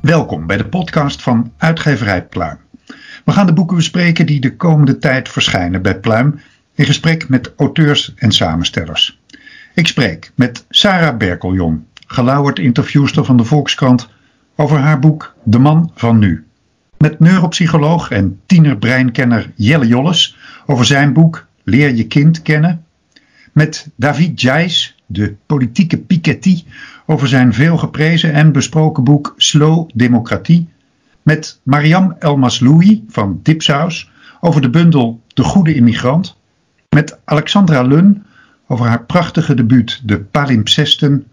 Welkom bij de podcast van Uitgeverij Pluim. We gaan de boeken bespreken die de komende tijd verschijnen bij Pluim in gesprek met auteurs en samenstellers. Ik spreek met Sarah Berkeljon, gelauwerd interviewster van de Volkskrant, over haar boek De Man van Nu. Met neuropsycholoog en tienerbreinkenner Jelle Jolles over zijn boek Leer je kind kennen. Met David Jijs, de politieke Piketty, over zijn veel geprezen en besproken boek Slow Democratie. Met Mariam Elmasloui van Dipsaus over de bundel De Goede Immigrant. Met Alexandra Lun over haar prachtige debuut De Palimpsesten.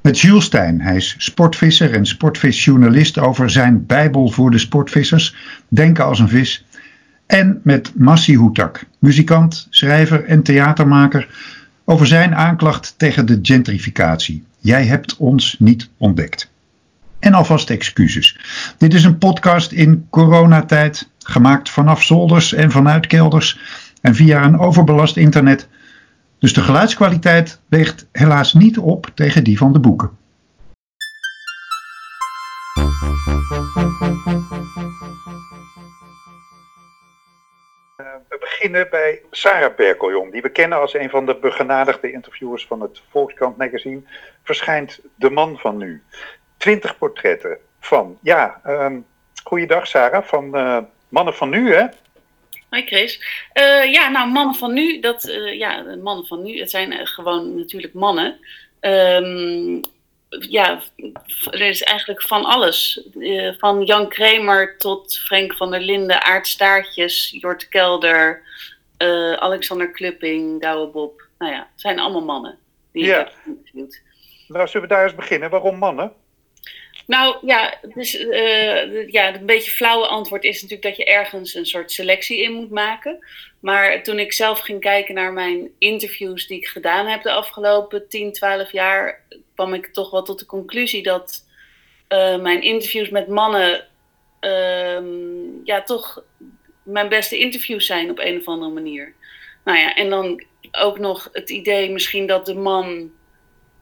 Met Jules Stijn, hij is sportvisser en sportvisjournalist over zijn Bijbel voor de sportvissers, Denken als een vis. En met Massi Hoetak, muzikant, schrijver en theatermaker, over zijn aanklacht tegen de gentrificatie. Jij hebt ons niet ontdekt. En alvast excuses. Dit is een podcast in coronatijd, gemaakt vanaf zolders en vanuit kelders en via een overbelast internet. Dus de geluidskwaliteit weegt helaas niet op tegen die van de boeken. We beginnen bij Sarah Berkeljon, die we kennen als een van de begenadigde interviewers van het Volkskrant magazine. Verschijnt De Man van Nu. Twintig portretten van, ja, um, goeiedag Sarah, van uh, Mannen van Nu hè? Hoi Chris. Uh, ja, nou, mannen van nu, dat, uh, ja, mannen van nu, het zijn gewoon natuurlijk mannen. Um, ja, er is eigenlijk van alles. Uh, van Jan Kramer tot Frank van der Linden, Aart Staartjes, Jort Kelder, Alexander Klupping, Douwe Bob. Nou ja, het zijn allemaal mannen die ja. ik heb. Nou, zullen we daar eens beginnen? Waarom mannen? Nou ja, dus, uh, ja, een beetje flauwe antwoord is natuurlijk dat je ergens een soort selectie in moet maken. Maar toen ik zelf ging kijken naar mijn interviews die ik gedaan heb de afgelopen 10, 12 jaar, kwam ik toch wel tot de conclusie dat uh, mijn interviews met mannen uh, ja, toch mijn beste interviews zijn op een of andere manier. Nou ja, en dan ook nog het idee misschien dat de man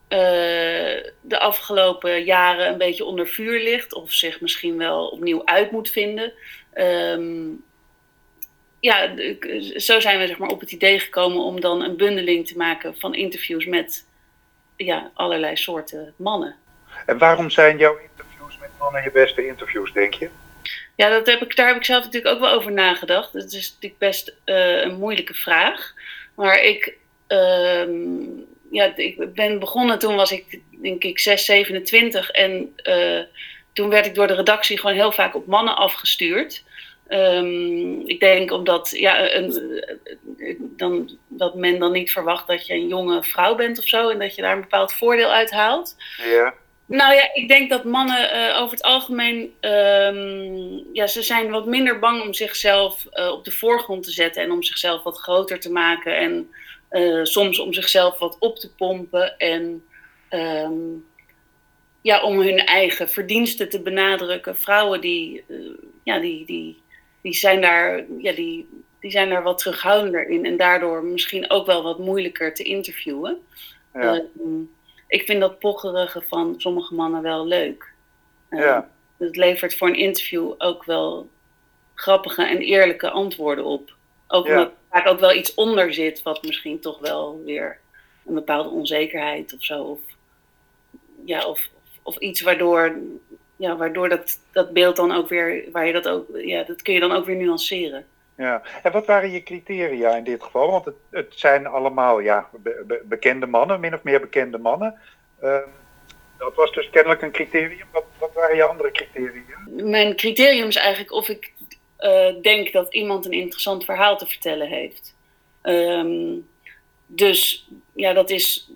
de afgelopen jaren een beetje onder vuur ligt of zich misschien wel opnieuw uit moet vinden. Um, ja, zo zijn we zeg maar, op het idee gekomen om dan een bundeling te maken van interviews met ja, allerlei soorten mannen. En waarom zijn jouw interviews met mannen je beste interviews, denk je? Ja, dat heb ik, daar heb ik zelf natuurlijk ook wel over nagedacht. Het is natuurlijk best uh, een moeilijke vraag. Maar ik, uh, ja, ik ben begonnen toen was ik denk ik 6, 27 en uh, toen werd ik door de redactie gewoon heel vaak op mannen afgestuurd. Um, ik denk omdat ja, een, dan, dat men dan niet verwacht dat je een jonge vrouw bent of zo en dat je daar een bepaald voordeel uit haalt. Ja. Nou ja, ik denk dat mannen uh, over het algemeen, um, ja, ze zijn wat minder bang om zichzelf uh, op de voorgrond te zetten en om zichzelf wat groter te maken en uh, soms om zichzelf wat op te pompen en um, ja, om hun eigen verdiensten te benadrukken. Vrouwen die, ja, die, die, die, zijn daar, ja, die, die zijn daar wat terughoudender in en daardoor misschien ook wel wat moeilijker te interviewen. Ja. Uh, ik vind dat pocherige van sommige mannen wel leuk. Uh, ja. Het levert voor een interview ook wel grappige en eerlijke antwoorden op. Ook ja. omdat vaak ook wel iets onder zit, wat misschien toch wel weer een bepaalde onzekerheid of zo. Of, ja, of, of iets waardoor, ja, waardoor dat, dat beeld dan ook weer, waar je dat ook, ja, dat kun je dan ook weer nuanceren. Ja, en wat waren je criteria in dit geval? Want het, het zijn allemaal ja, be, be, bekende mannen, min of meer bekende mannen. Uh, dat was dus kennelijk een criterium. Wat, wat waren je andere criteria? Mijn criterium is eigenlijk of ik uh, denk dat iemand een interessant verhaal te vertellen heeft. Um, dus ja, dat is.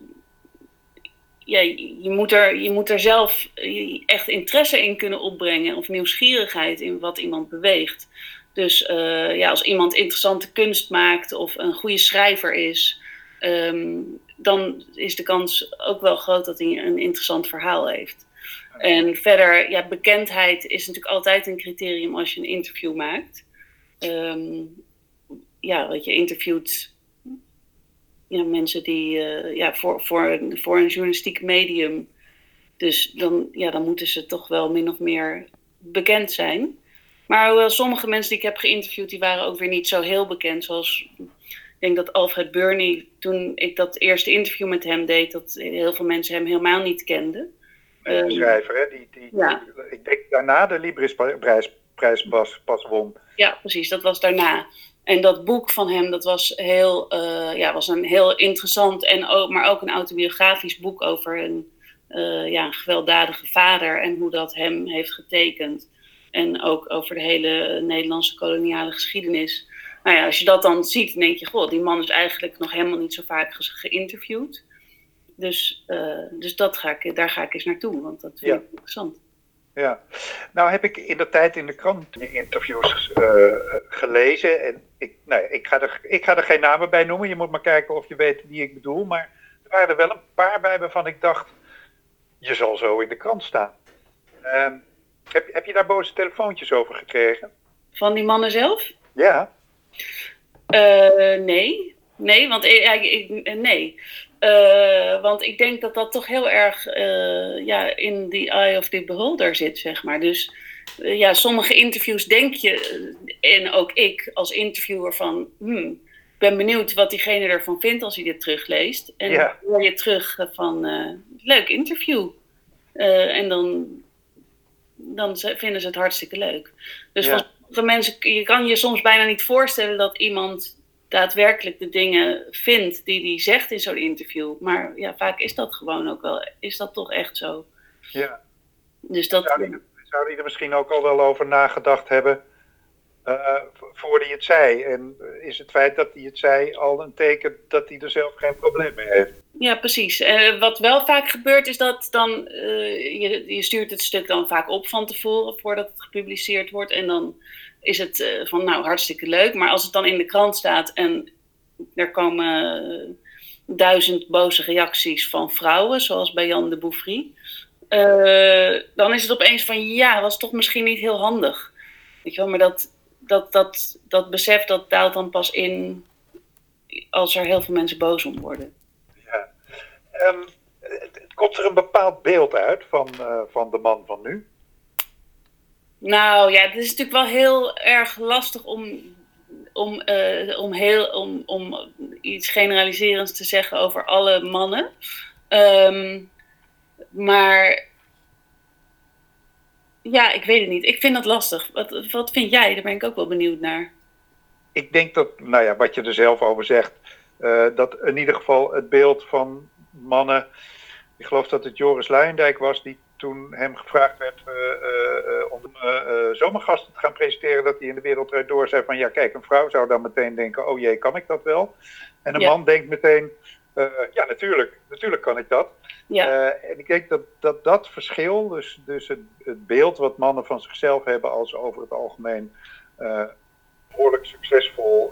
Je, moet er, je moet er zelf echt interesse in kunnen opbrengen of nieuwsgierigheid in wat iemand beweegt. Dus uh, ja, als iemand interessante kunst maakt of een goede schrijver is, um, dan is de kans ook wel groot dat hij een interessant verhaal heeft. En verder, ja, bekendheid is natuurlijk altijd een criterium als je een interview maakt. Ehm, ja, wat je interviewt ja, mensen die uh, ja, voor, voor, voor een journalistiek medium. Dus dan, ja, dan moeten ze toch wel min of meer bekend zijn. Maar hoewel sommige mensen die ik heb geïnterviewd, die waren ook weer niet zo heel bekend. Zoals ik denk dat Alfred Burney, toen ik dat eerste interview met hem deed, dat heel veel mensen hem helemaal niet kenden. Een schrijver, hè? Die, die, ja. ik denk daarna de Librisprijs prijs pas, pas won. Ja, precies, dat was daarna. En dat boek van hem, dat was, heel, uh, ja, was een heel interessant, en ook, maar ook een autobiografisch boek over een, uh, ja, een gewelddadige vader en hoe dat hem heeft getekend. En ook over de hele Nederlandse koloniale geschiedenis. Nou ja, als je dat dan ziet, dan denk je, god, die man is eigenlijk nog helemaal niet zo vaak geïnterviewd. Dus, uh, dus dat ga ik, daar ga ik eens naartoe, want dat vind ik interessant. Ja, nou heb ik in de tijd in de krant interviews uh, gelezen. En ik, nou, ik, ga er, ik ga er geen namen bij noemen. Je moet maar kijken of je weet wie ik bedoel. Maar er waren er wel een paar bij waarvan ik dacht: je zal zo in de krant staan. Uh, heb, heb je daar boze telefoontjes over gekregen? Van die mannen zelf? Ja. Uh, nee. Nee, want ik, ik, nee. Uh, want ik denk dat dat toch heel erg uh, ja, in the eye of the beholder zit, zeg maar. Dus uh, ja, sommige interviews denk je, en ook ik als interviewer van... Hmm, ik ben benieuwd wat diegene ervan vindt als hij dit terugleest. En ja. dan hoor je terug van, leuk interview. en dan, dan vinden ze het hartstikke leuk. Dus ja. van mensen, je kan je soms bijna niet voorstellen dat iemand daadwerkelijk de dingen vindt die hij zegt in zo'n interview. Maar ja, vaak is dat gewoon ook wel, is dat toch echt zo. Ja. Dus dat... Zou hij, zou hij er misschien ook al wel over nagedacht hebben uh, voordat hij het zei? En is het feit dat hij het zei al een teken dat hij er zelf geen probleem mee heeft? Ja, precies. Uh, wat wel vaak gebeurt is dat dan, uh, je, je stuurt het stuk dan vaak op van tevoren voordat het gepubliceerd wordt. En dan is het uh, van nou hartstikke leuk. Maar als het dan in de krant staat en er komen duizend boze reacties van vrouwen, zoals bij Jan de Bouffry, uh, dan is het opeens van ja, was toch misschien niet heel handig. Weet je wel, maar dat, dat, dat, dat besef dat daalt dan pas in als er heel veel mensen boos om worden. Ja. Um, komt er een bepaald beeld uit van, van de man van nu? Nou ja, het is natuurlijk wel heel erg lastig om, om, uh, om, heel, om, om iets generaliserends te zeggen over alle mannen. Um, maar ja, ik weet het niet. Ik vind dat lastig. Wat, wat vind jij? Daar ben ik ook wel benieuwd naar. Ik denk dat, nou ja, wat je er zelf over zegt, uh, dat in ieder geval het beeld van mannen. Ik geloof dat het Joris Luijendijk was die toen hem gevraagd werd uh, uh, om zomergasten te gaan presenteren, dat hij in de wereld door zei van ja, kijk, een vrouw zou dan meteen denken, oh jee, kan ik dat wel? En een ja. man denkt meteen, ja, natuurlijk, natuurlijk kan ik dat. Ja. en ik denk dat dat, dat verschil, dus, dus het, het, beeld wat mannen van zichzelf hebben als over het algemeen behoorlijk succesvol,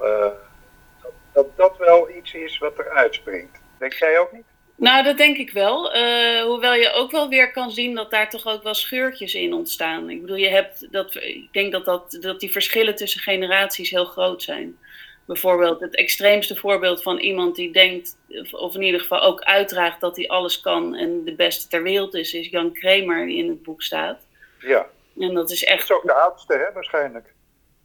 dat, dat dat wel iets is wat er uitspringt. Denk jij ook niet? Nou, dat denk ik wel. Uh, hoewel je ook wel weer kan zien dat daar toch ook wel scheurtjes in ontstaan. Ik bedoel, je hebt dat, ik denk dat, dat, dat die verschillen tussen generaties heel groot zijn. Bijvoorbeeld het extreemste voorbeeld van iemand die denkt, of in ieder geval ook uitdraagt dat hij alles kan en de beste ter wereld is, is Jan Kramer die in het boek staat. Ja. En dat is echt. Dat is ook de oudste, hè, waarschijnlijk.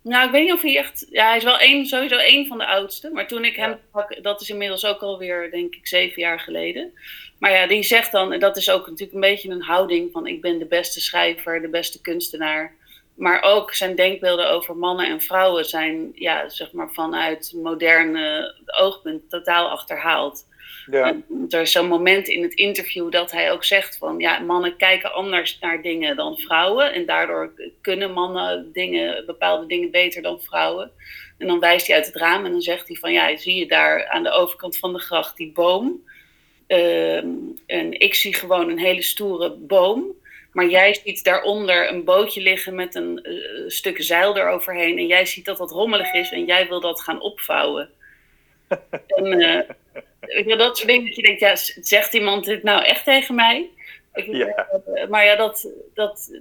Nou, ik weet niet of hij echt. Ja, hij is wel één, sowieso één van de oudste. Maar toen ik hem pak, dat is inmiddels ook alweer, denk ik, zeven jaar geleden. Maar ja, die zegt dan, en dat is ook natuurlijk een beetje een houding van: ik ben de beste schrijver, de beste kunstenaar. Maar ook zijn denkbeelden over mannen en vrouwen zijn, ja, zeg maar, vanuit moderne oogpunt totaal achterhaald. Ja. er is zo'n moment in het interview dat hij ook zegt van ja, mannen kijken anders naar dingen dan vrouwen. En daardoor kunnen mannen dingen, bepaalde dingen beter dan vrouwen. En dan wijst hij uit het raam en dan zegt hij van ja, zie je daar aan de overkant van de gracht die boom. Uh, en ik zie gewoon een hele stoere boom. Maar jij ziet daaronder een bootje liggen met een uh, stuk zeil eroverheen. En jij ziet dat dat rommelig is en jij wil dat gaan opvouwen. en, uh, dat soort dingen dat je denkt, ja, zegt iemand dit nou echt tegen mij? Ja. Maar ja dat, dat,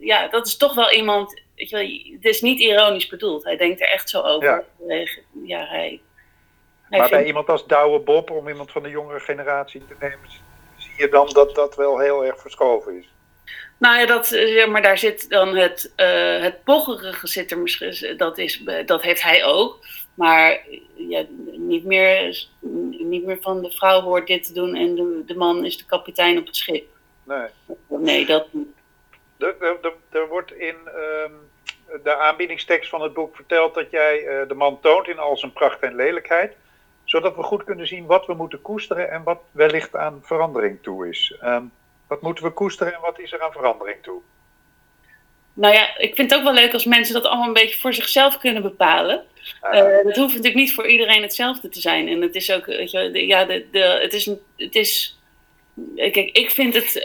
ja, dat is toch wel iemand. Weet je wel, het is niet ironisch bedoeld. Hij denkt er echt zo over. Ja, ja hij, maar bij iemand als Douwe Bob, om iemand van de jongere generatie te nemen, zie je dan dat dat wel heel erg verschoven is? Nou ja, dat, ja maar daar zit dan het, uh, het pocherige zit er misschien, dat, is, dat heeft hij ook. Maar ja, niet, meer, niet meer van de vrouw hoort dit te doen en de, de man is de kapitein op het schip. Nee. Nee, dat Er, wordt in um, de aanbiedingstekst van het boek verteld dat jij uh, de man toont in al zijn pracht en lelijkheid. Zodat we goed kunnen zien wat we moeten koesteren en wat wellicht aan verandering toe is. Um, wat moeten we koesteren en wat is er aan verandering toe? Nou ja, ik vind het ook wel leuk als mensen dat allemaal een beetje voor zichzelf kunnen bepalen. Uh, dat hoeft natuurlijk niet voor iedereen hetzelfde te zijn. En het is ook, weet je, ja, de, de, het is, het is Kijk, ik vind het,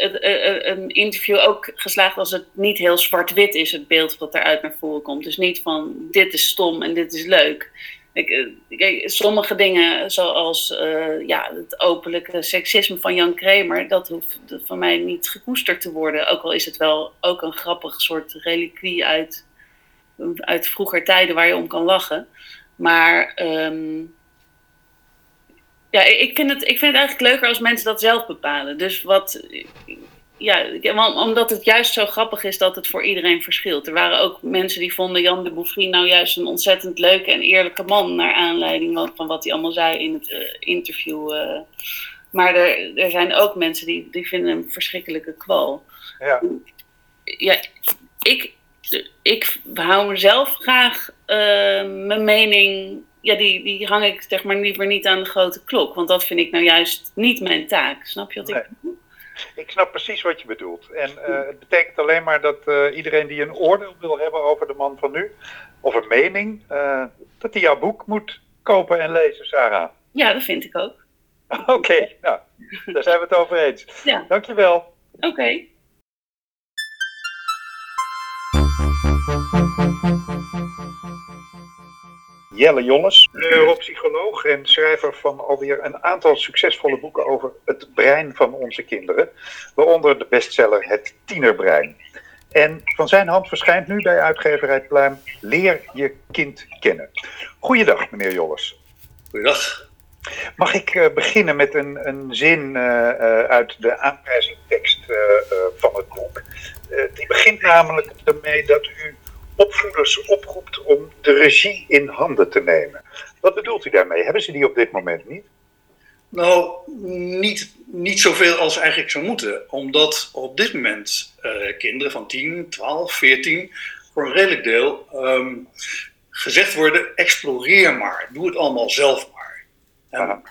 een interview ook geslaagd als het niet heel zwart-wit is, het beeld wat eruit naar voren komt. Dus niet van dit is stom en dit is leuk. Kijk, sommige dingen, zoals uh, ja, het openlijke seksisme van Jan Kramer, dat hoeft van mij niet gekoesterd te worden. Ook al is het wel ook een grappig soort reliquie uit, uit vroeger tijden waar je om kan lachen. Maar um, ja, ik vind, het, ik vind het eigenlijk leuker als mensen dat zelf bepalen. Dus wat, ja, omdat het juist zo grappig is dat het voor iedereen verschilt. Er waren ook mensen die vonden Jan de Bouffry nou juist een ontzettend leuke en eerlijke man. Naar aanleiding van wat hij allemaal zei in het uh, interview. Uh. Maar er, er zijn ook mensen die, die vinden hem verschrikkelijke kwal. Ja. Ja, ik, ik hou mezelf graag uh, mijn mening ja, die, die hang ik zeg maar liever niet aan de grote klok. Want dat vind ik nou juist niet mijn taak. Snap je wat ik? Ik snap precies wat je bedoelt. En uh, het betekent alleen maar dat uh, iedereen die een oordeel wil hebben over de man van nu, of een mening, uh, dat hij jouw boek moet kopen en lezen, Sarah. Ja, dat vind ik ook. Oké, okay, nou, daar zijn we het over eens. Ja. Dankjewel. Oké. Okay. Jelle Jolles, neuropsycholoog en schrijver van alweer een aantal succesvolle boeken over het brein van onze kinderen, waaronder de bestseller Het Tienerbrein. En van zijn hand verschijnt nu bij uitgeverij Pluim Leer je kind kennen. Goeiedag, meneer Jolles. Goeiedag. Mag ik uh, beginnen met een, een zin uh, uh, uit de aanprijzingtekst van het boek? die begint namelijk ermee dat u opvoeders oproept om de regie in handen te nemen. Wat bedoelt u daarmee? Hebben ze die op dit moment niet? Nou, niet, niet zoveel als eigenlijk zou moeten. Omdat op dit moment uh, kinderen van 10, 12, 14 voor een redelijk deel um, gezegd worden: exploreer maar, doe het allemaal zelf maar. En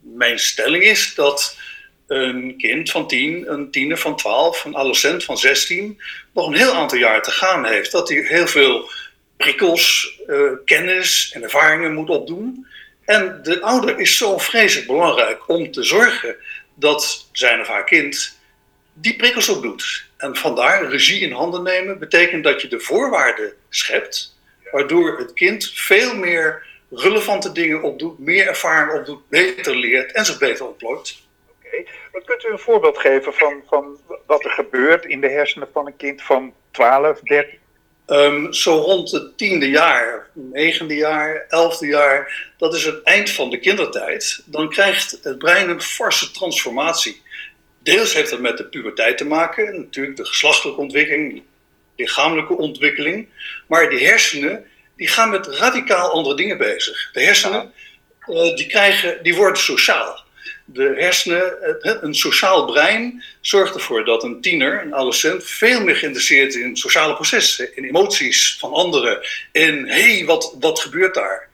mijn stelling is dat een kind van 10, een tiener van 12, een adolescent van 16 nog een heel aantal jaar te gaan heeft. Dat hij heel veel prikkels, uh, kennis en ervaringen moet opdoen. En de ouder is zo vreselijk belangrijk om te zorgen dat zijn of haar kind die prikkels opdoet. En vandaar regie in handen nemen betekent dat je de voorwaarden schept, waardoor het kind veel meer relevante dingen opdoet, meer ervaring opdoet, beter leert en zich beter ontplooit. Maar kunt u een voorbeeld geven van, van wat er gebeurt in de hersenen van een kind van 12, 13? Um, zo rond het tiende jaar, negende jaar, elfde jaar, dat is het eind van de kindertijd. Dan krijgt het brein een forse transformatie. Deels heeft dat met de puberteit te maken, natuurlijk de geslachtelijke ontwikkeling, lichamelijke ontwikkeling. Maar die hersenen die gaan met radicaal andere dingen bezig. De hersenen uh, die krijgen, die worden sociaal de hersenen, een sociaal brein, zorgt ervoor dat een tiener, een adolescent, veel meer geïnteresseerd is in sociale processen, in emoties van anderen, in hé, hey, wat, wat gebeurt daar?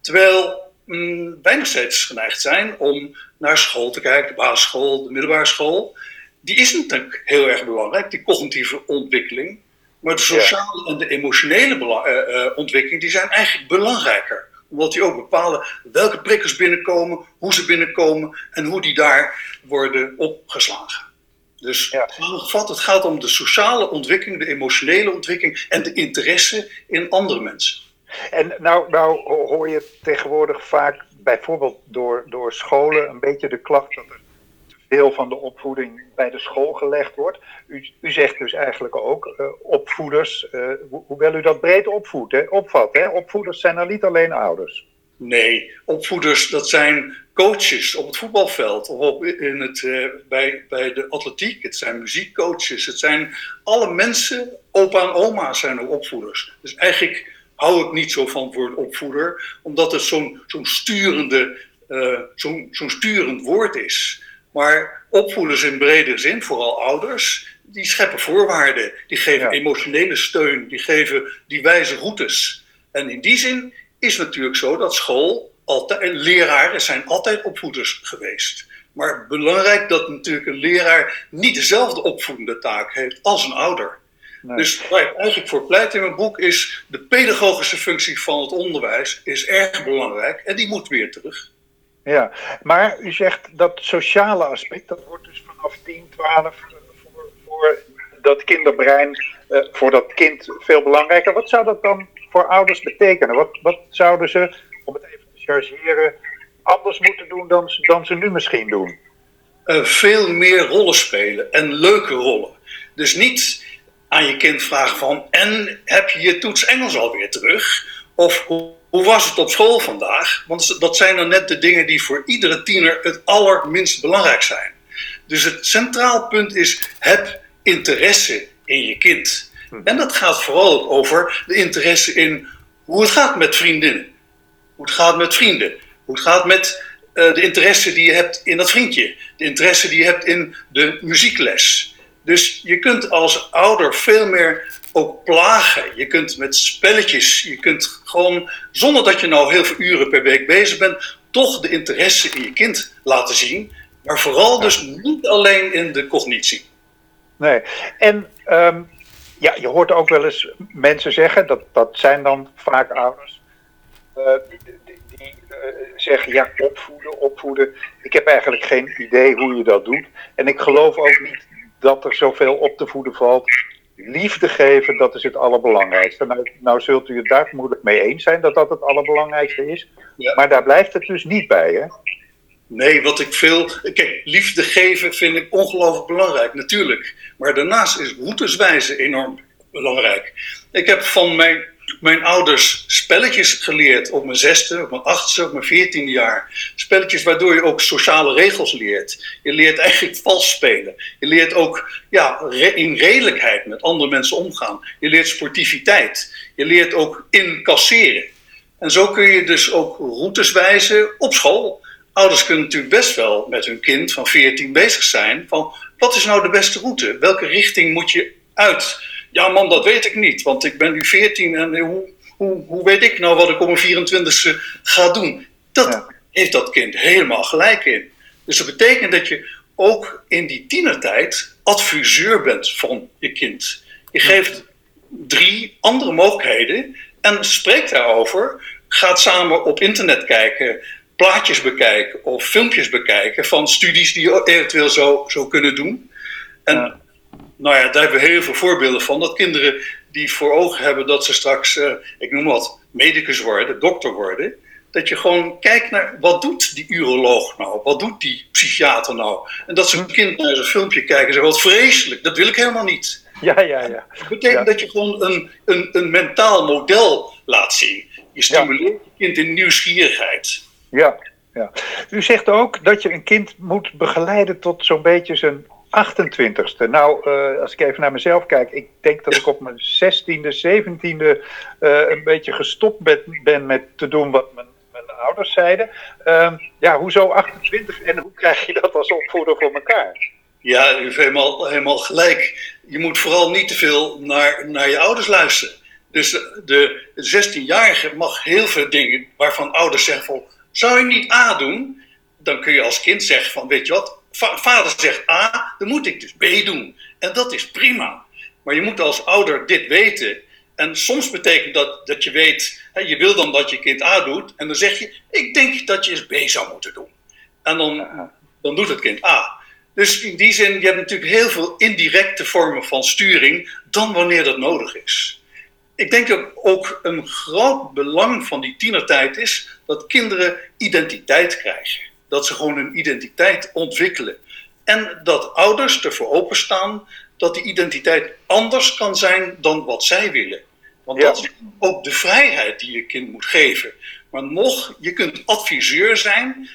Terwijl mm, wij nog steeds geneigd zijn om naar school te kijken, de basisschool, de middelbare school. Die is natuurlijk heel erg belangrijk, die cognitieve ontwikkeling. Maar de sociale en de emotionele uh, uh, ontwikkeling die zijn eigenlijk belangrijker omdat die ook bepalen welke prikkels binnenkomen, hoe ze binnenkomen en hoe die daar worden opgeslagen. Dus ja. het gaat om de sociale ontwikkeling, de emotionele ontwikkeling en de interesse in andere mensen. En nou, nou hoor je tegenwoordig vaak, bijvoorbeeld door, door scholen, een beetje de klacht dat er te veel van de opvoeding bij de school gelegd wordt. U, u zegt dus eigenlijk ook, uh, opvoeders, uh, hoewel u dat breed opvoedt, hè, opvat, hè, opvoeders zijn er niet alleen ouders. Nee, opvoeders, dat zijn coaches op het voetbalveld of in het, uh, bij, bij de atletiek. Het zijn muziekcoaches. Het zijn alle mensen, opa en oma zijn ook opvoeders. Dus eigenlijk hou ik niet zo van voor een opvoeder, omdat het zo'n zo'n sturende, zo'n zo'n sturend woord is. Maar opvoeders in bredere zin, vooral ouders, die scheppen voorwaarden. Die geven ja. emotionele steun, die geven die wijze routes. En in die zin is het natuurlijk zo dat school altijd, leraren zijn altijd opvoeders geweest. Maar belangrijk dat natuurlijk een leraar niet dezelfde opvoedende taak heeft als een ouder. Nee. Dus waar ik eigenlijk voor pleit in mijn boek is de pedagogische functie van het onderwijs is erg belangrijk en die moet weer terug. Ja, maar u zegt dat sociale aspect, dat wordt dus vanaf 10, 12 voor, voor dat kinderbrein, uh, voor dat kind veel belangrijker. Wat zou dat dan voor ouders betekenen? Wat, wat zouden ze, om het even te chargeren, anders moeten doen dan, dan ze nu misschien doen? Uh, veel meer rollen spelen en leuke rollen. Dus niet aan je kind vragen van, en heb je je toets Engels alweer terug? Of hoe, hoe was het op school vandaag? Want dat zijn dan net de dingen die voor iedere tiener het allerminst belangrijk zijn. Dus het centraal punt is, heb interesse in je kind. En dat gaat vooral over de interesse in hoe het gaat met vriendinnen. Hoe het gaat met vrienden. Hoe het gaat met uh, de interesse die je hebt in dat vriendje. De interesse die je hebt in de muziekles. Dus je kunt als ouder veel meer ook plagen. Je kunt met spelletjes, je kunt gewoon, zonder dat je nou heel veel uren per week bezig bent, toch de interesse in je kind laten zien. Maar vooral dus niet alleen in de cognitie. Nee, en um, ja, je hoort ook wel eens mensen zeggen, dat, dat zijn dan vaak ouders, uh, die, uh, zeggen ja, opvoeden, opvoeden. Ik heb eigenlijk geen idee hoe je dat doet. En ik geloof ook niet dat er zoveel op te voeden valt. Liefde geven, dat is het allerbelangrijkste. Nou, nou zult u het daar vermoedelijk mee eens zijn dat dat het allerbelangrijkste is. Ja. Maar daar blijft het dus niet bij, hè? Nee, wat ik veel. Kijk, liefde geven vind ik ongelooflijk belangrijk, natuurlijk. Maar daarnaast is routeswijze enorm belangrijk. Ik heb van mijn, mijn ouders spelletjes geleerd op mijn zesde, op mijn achtste, op mijn veertiende jaar. Spelletjes waardoor je ook sociale regels leert. Je leert eigenlijk vals spelen. Je leert ook ja, in redelijkheid met andere mensen omgaan. Je leert sportiviteit. Je leert ook incasseren. En zo kun je dus ook routes wijzen op school ouders kunnen natuurlijk best wel met hun kind van 14 bezig zijn. Van wat is nou de beste route? Welke richting moet je uit? Ja, man, dat weet ik niet, want ik ben nu 14 en hoe, hoe, hoe weet ik nou wat ik op mijn 24ste ga doen? Dat ja. heeft dat kind helemaal gelijk in. Dus dat betekent dat je ook in die tienertijd adviseur bent van je kind. Je geeft drie andere mogelijkheden en spreekt daarover. Gaat samen op internet kijken plaatjes bekijken of filmpjes bekijken van studies die je eventueel zo, zo kunnen doen. En ja. Nou ja, daar hebben we heel veel voorbeelden van. Dat kinderen die voor ogen hebben dat ze straks, uh, ik noem wat, medicus worden, dokter worden. Dat je gewoon kijkt naar wat doet die uroloog nou? Wat doet die psychiater nou? En dat ze een kind naar zo'n filmpje kijken en zeggen: wat vreselijk, dat wil ik helemaal niet. Ja, ja, ja. Dat betekent ja. dat je gewoon een, een, een mentaal model laat zien. Je stimuleert je kind in nieuwsgierigheid. Ja, ja. U zegt ook dat je een kind moet begeleiden tot zo'n beetje zijn 28ste. Nou, uh, als ik even naar mezelf kijk, ik denk dat ik op mijn 16e, 17e uh, een beetje gestopt ben, ben, met te doen wat mijn, ouders zeiden. Uh, ja, hoezo 28 en hoe krijg je dat als opvoeder voor elkaar? Ja, u heeft helemaal, helemaal gelijk. Je moet vooral niet te veel naar, naar je ouders luisteren. Dus de 16-jarige mag heel veel dingen waarvan ouders zeggen van zou je niet A doen, dan kun je als kind zeggen van, weet je wat, vader zegt A, dan moet ik dus B doen. En dat is prima. Maar je moet als ouder dit weten. En soms betekent dat dat je weet, hè, je wil dan dat je kind A doet. En dan zeg je, ik denk dat je eens B zou moeten doen. En dan, dan doet het kind A. Dus in die zin, je hebt natuurlijk heel veel indirecte vormen van sturing, dan wanneer dat nodig is. ik denk dat ook een groot belang van die tienertijd is dat kinderen identiteit krijgen. Dat ze gewoon een identiteit ontwikkelen. En dat ouders ervoor openstaan dat die identiteit anders kan zijn dan wat zij willen. Want dat is ook de vrijheid die je kind moet geven. Maar nog, je kunt adviseur zijn,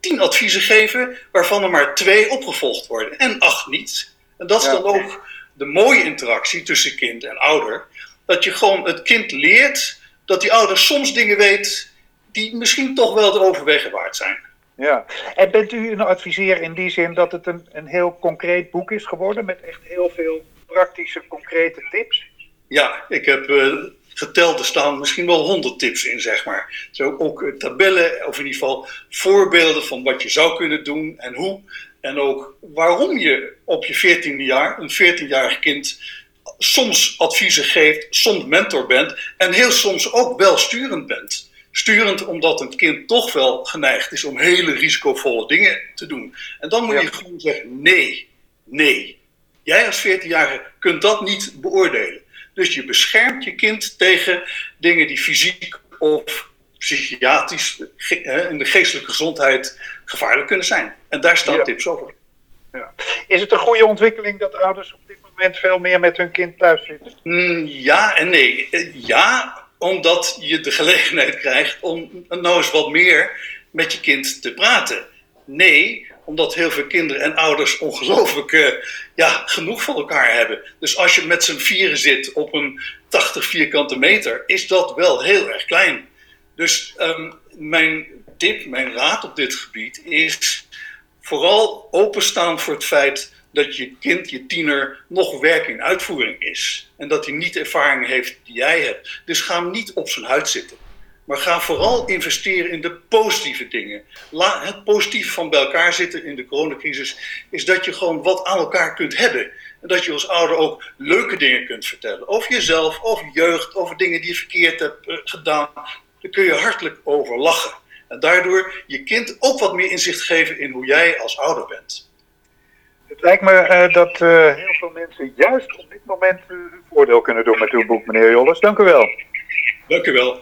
tien adviezen geven, waarvan er maar twee opgevolgd worden en acht niet. En dat is dan ook de mooie interactie tussen kind en ouder. Dat je gewoon het kind leert dat die ouder soms dingen weet die misschien toch wel het overwegen waard zijn. Ja, en bent u een adviseur in die zin dat het een, een heel concreet boek is geworden met echt heel veel praktische, concrete tips? Ja, ik heb uh, geteld, er staan misschien wel honderd tips in, zeg maar. Zo ook uh, tabellen, of in ieder geval voorbeelden van wat je zou kunnen doen en hoe. En ook waarom je op je veertiende jaar, een veertienjarig kind, soms adviezen geeft, soms mentor bent en heel soms ook wel sturend bent. Sturend omdat een kind toch wel geneigd is om hele risicovolle dingen te doen. En dan moet je gewoon zeggen: nee, nee. Jij als 14-jarige kunt dat niet beoordelen. Dus je beschermt je kind tegen dingen die fysiek of psychiatrisch in de geestelijke gezondheid gevaarlijk kunnen zijn. En daar staan tips over. Ja. Is het een goede ontwikkeling dat ouders op dit moment veel meer met hun kind thuis zitten? Mm, ja en nee. Eh, ja, omdat je de gelegenheid krijgt om nou eens wat meer met je kind te praten. Nee, omdat heel veel kinderen en ouders ongelooflijk uh, ja, genoeg van elkaar hebben. Dus als je met z'n vieren zit op een 80 vierkante meter, is dat wel heel erg klein. Dus um, mijn tip, mijn raad op dit gebied is vooral openstaan voor het feit dat je kind, je tiener, nog werk in uitvoering is. En dat hij niet de ervaring heeft die jij hebt. Dus ga hem niet op zijn huid zitten. Maar ga vooral investeren in de positieve dingen. het positieve van bij elkaar zitten in de coronacrisis is dat je gewoon wat aan elkaar kunt hebben. En dat je als ouder ook leuke dingen kunt vertellen. Over jezelf, over jeugd, over dingen die je verkeerd hebt eh, gedaan. Daar kun je hartelijk over lachen. En daardoor je kind ook wat meer inzicht geven in hoe jij als ouder bent. Het lijkt me uh, dat uh, heel veel mensen juist op dit moment uh, hun voordeel kunnen doen met uw boek, meneer Jolles. Dank u wel. Dank u wel.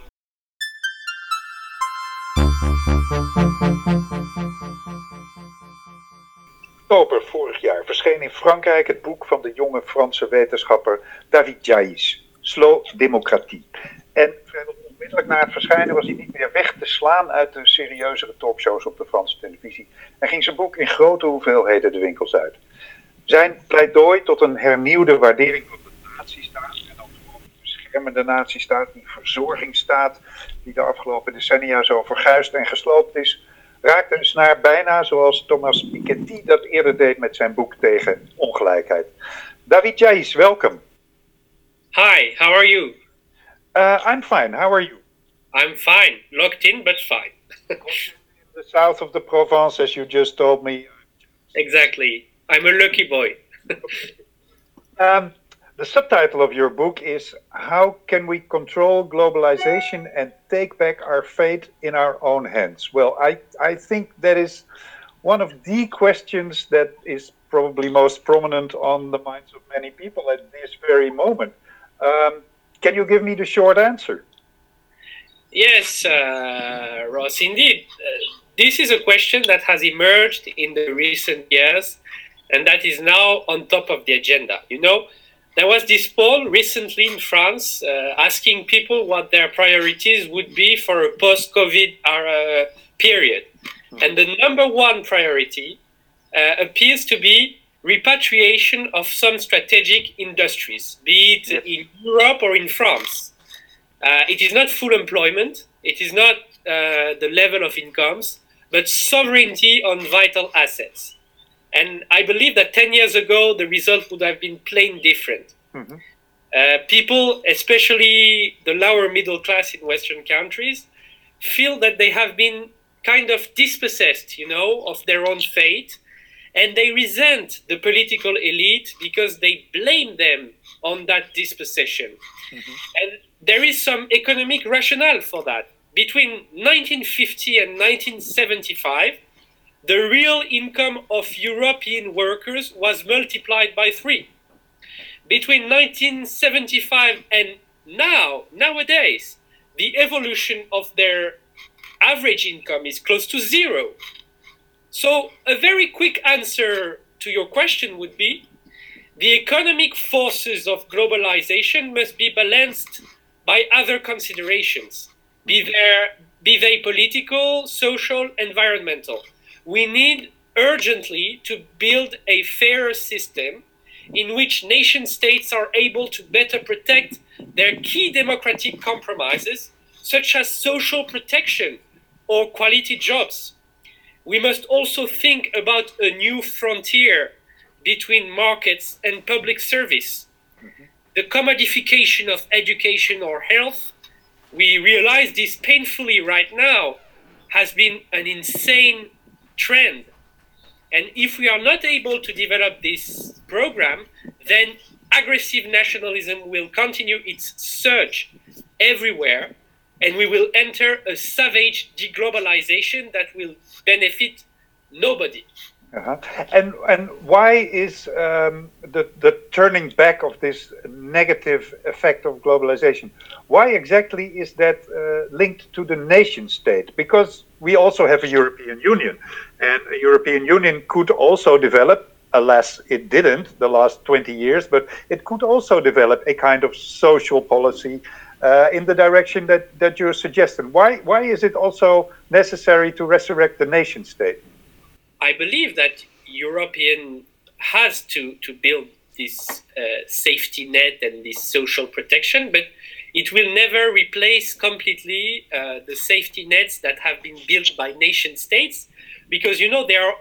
oktober vorig jaar verscheen in Frankrijk het boek van de jonge Franse wetenschapper David Jaïs, Slow Democratie. En vrijwel onmiddellijk na het verschijnen was hij niet meer weg te slaan uit de serieuzere talkshows op de Franse televisie en ging zijn boek in grote hoeveelheden de winkels uit. Zijn pleidooi tot een hernieuwde waardering van de natiestaat en dan gewoon de beschermende natiestaat, die verzorgingsstaat die de afgelopen decennia zo verguisd en gesloopt is, raakt een snaar bijna zoals Thomas Piketty dat eerder deed met zijn boek tegen ongelijkheid. David Jais, welkom. Hi, how are you? Uh, I'm fine. How are you? I'm fine. Locked in, but fine. in the south of the Provence, as you just told me. Exactly. I'm a lucky boy. um, the subtitle of your book is How Can We Control Globalization and Take Back Our Fate in Our Own Hands? Well, I, I think that is one of the questions that is probably most prominent on the minds of many people at this very moment. Um, can you give me the short answer? Yes, uh, Ross, indeed. Uh, this is a question that has emerged in the recent years and that is now on top of the agenda. You know, there was this poll recently in France uh, asking people what their priorities would be for a post COVID uh, period. Mm-hmm. And the number one priority uh, appears to be repatriation of some strategic industries, be it yes. in Europe or in France. Uh, it is not full employment, it is not uh, the level of incomes, but sovereignty on vital assets. And I believe that 10 years ago, the result would have been plain different. Mm-hmm. Uh, people, especially the lower middle class in Western countries, feel that they have been kind of dispossessed, you know, of their own fate. And they resent the political elite because they blame them on that dispossession. Mm-hmm. And there is some economic rationale for that. Between 1950 and 1975, the real income of European workers was multiplied by three. Between 1975 and now, nowadays, the evolution of their average income is close to zero. So, a very quick answer to your question would be the economic forces of globalization must be balanced by other considerations, be, there, be they political, social, environmental. We need urgently to build a fairer system in which nation states are able to better protect their key democratic compromises, such as social protection or quality jobs. We must also think about a new frontier between markets and public service. Mm-hmm. The commodification of education or health, we realize this painfully right now, has been an insane trend. And if we are not able to develop this program, then aggressive nationalism will continue its surge everywhere, and we will enter a savage deglobalization that will benefit nobody. Uh-huh. And and why is um, the the turning back of this negative effect of globalization? Why exactly is that uh, linked to the nation state? Because we also have a European Union, and a European Union could also develop. Alas, it didn't the last 20 years, but it could also develop a kind of social policy uh, in the direction that, that you're suggesting. Why, why is it also necessary to resurrect the nation state? I believe that European has to, to build this uh, safety net and this social protection, but it will never replace completely uh, the safety nets that have been built by nation states, because you know there are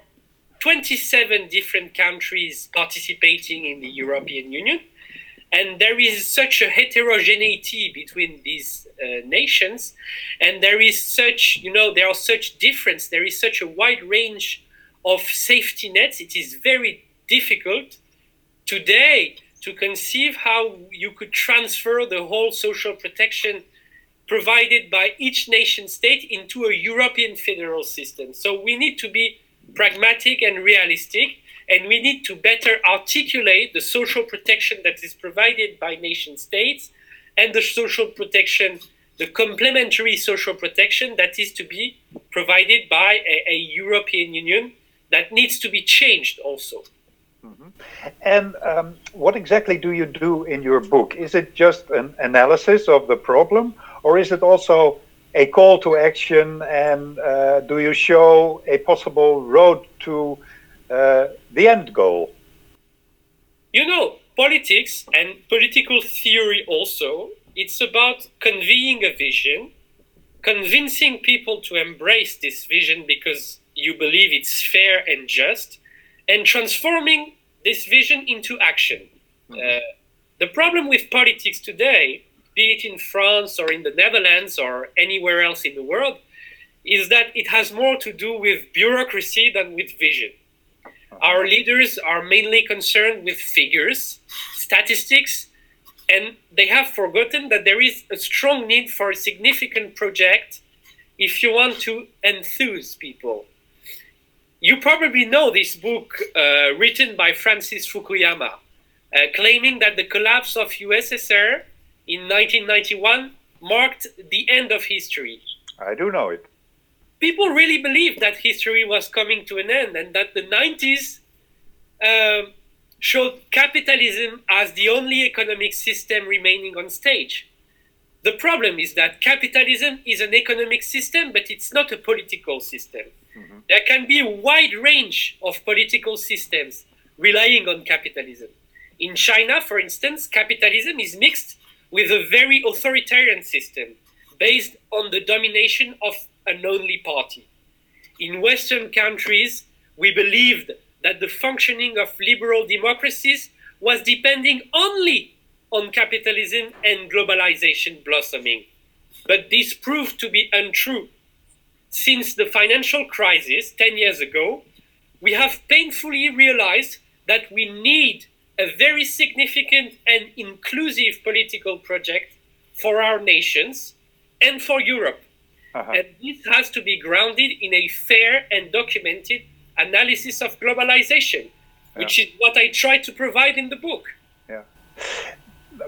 27 different countries participating in the European Union, and there is such a heterogeneity between these uh, nations, and there is such you know there are such difference, there is such a wide range of safety nets, it is very difficult today to conceive how you could transfer the whole social protection provided by each nation state into a European federal system. So we need to be pragmatic and realistic, and we need to better articulate the social protection that is provided by nation states and the social protection, the complementary social protection that is to be provided by a, a European Union that needs to be changed also. Mm-hmm. And um, what exactly do you do in your book? Is it just an analysis of the problem, or is it also a call to action? And uh, do you show a possible road to the end goal? You know, politics and political theory also, it's about conveying a vision, convincing people to embrace this vision because you believe it's fair and just, and transforming this vision into action. Mm-hmm. Uh, the problem with politics today, be it in France or in the Netherlands or anywhere else in the world, is that it has more to do with bureaucracy than with vision. Our leaders are mainly concerned with figures, statistics, and they have forgotten that there is a strong need for a significant project if you want to enthuse people you probably know this book uh, written by Francis Fukuyama, uh, claiming that the collapse of USSR in 1991 marked the end of history. I do know it. People really believed that history was coming to an end and that the 90s uh, showed capitalism as the only economic system remaining on stage. The problem is that capitalism is an economic system, but it's not a political system. Mm-hmm. There can be a wide range of political systems relying on capitalism. In China, for instance, capitalism is mixed with a very authoritarian system based on the domination of an only party. In Western countries, we believed that the functioning of liberal democracies was depending only on capitalism and globalization blossoming. But this proved to be untrue since the financial crisis 10 years ago, we have painfully realized that we need a very significant and inclusive political project for our nations and for Europe. Uh-huh. And this has to be grounded in a fair and documented analysis of globalization, which yeah. is what I try to provide in the book. Yeah.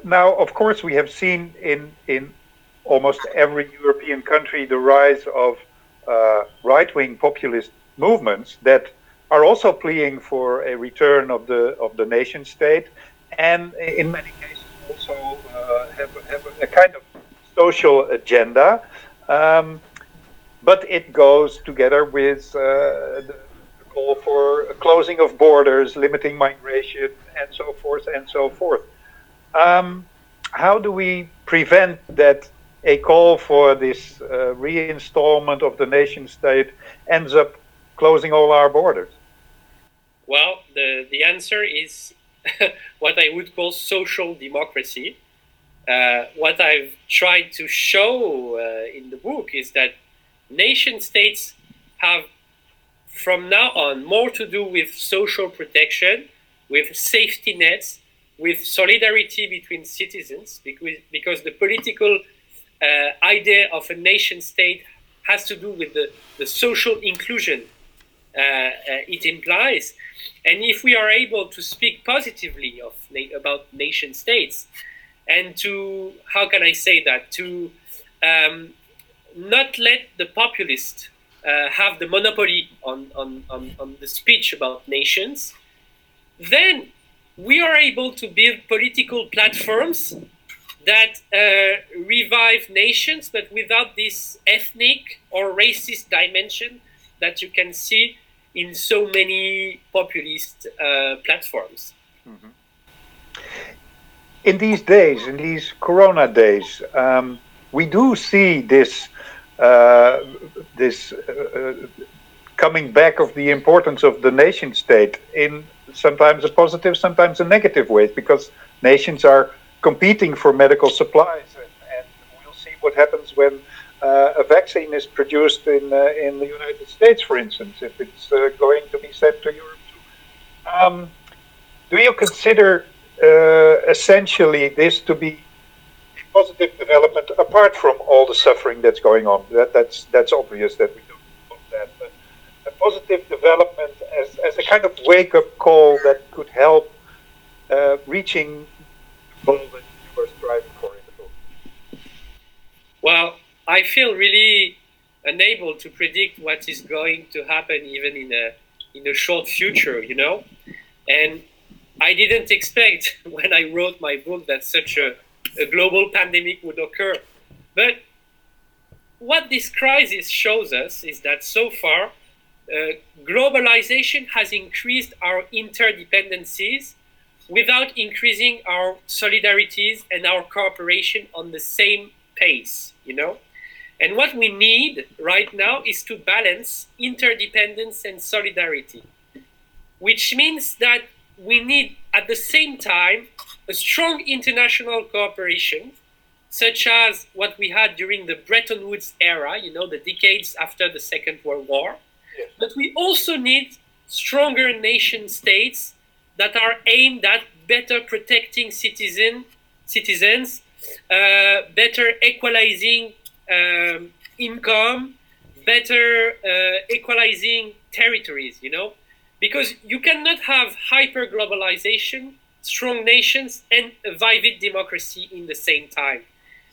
now, of course, we have seen in in almost every European country the rise of uh, right-wing populist movements that are also pleading for a return of the of the nation state, and in many cases also uh, have, have a kind of social agenda. Um, but it goes together with uh, the call for closing of borders, limiting migration, and so forth and so forth. Um, how do we prevent that a call for this uh, reinstallment of the nation state ends up closing all our borders? Well, the, the answer is what I would call social democracy. Uh, what I've tried to show uh, in the book is that nation states have from now on more to do with social protection, with safety nets, with solidarity between citizens, because, because the political uh, idea of a nation state has to do with the, the social inclusion uh, uh, it implies. And if we are able to speak positively of about nation states, and to how can I say that to um, not let the populist uh, have the monopoly on, on, on, on the speech about nations, then we are able to build political platforms that uh, revive nations, but without this ethnic or racist dimension that you can see in so many populist uh, platforms. Mm-hmm. In these days, in these Corona days, um, we do see this uh, this uh, coming back of the importance of the nation state in sometimes a positive, sometimes a negative way, because nations are competing for medical supplies, and, and we'll see what happens when uh, a vaccine is produced in uh, in the United States, for instance, if it's uh, going to be sent to Europe. Um, do you consider uh, essentially this to be positive development apart from all the suffering that's going on. That, that's that's obvious that we don't want that, but a positive development as, as a kind of wake up call that could help uh, reaching the goal that you were striving for in the book. Well, I feel really unable to predict what is going to happen even in a in a short future, you know, and I didn't expect when I wrote my book that such a a global pandemic would occur. But what this crisis shows us is that so far, uh, globalization has increased our interdependencies without increasing our solidarities and our cooperation on the same pace, you know? And what we need right now is to balance interdependence and solidarity, which means that we need at the same time a strong international cooperation, such as what we had during the Bretton Woods era, you know, the decades after the Second World War. Yeah. But we also need stronger nation states that are aimed at better protecting citizen, citizens, uh, better equalizing um, income, better uh, equalizing territories, you know, because you cannot have hyper globalization strong nations and a vivid democracy in the same time.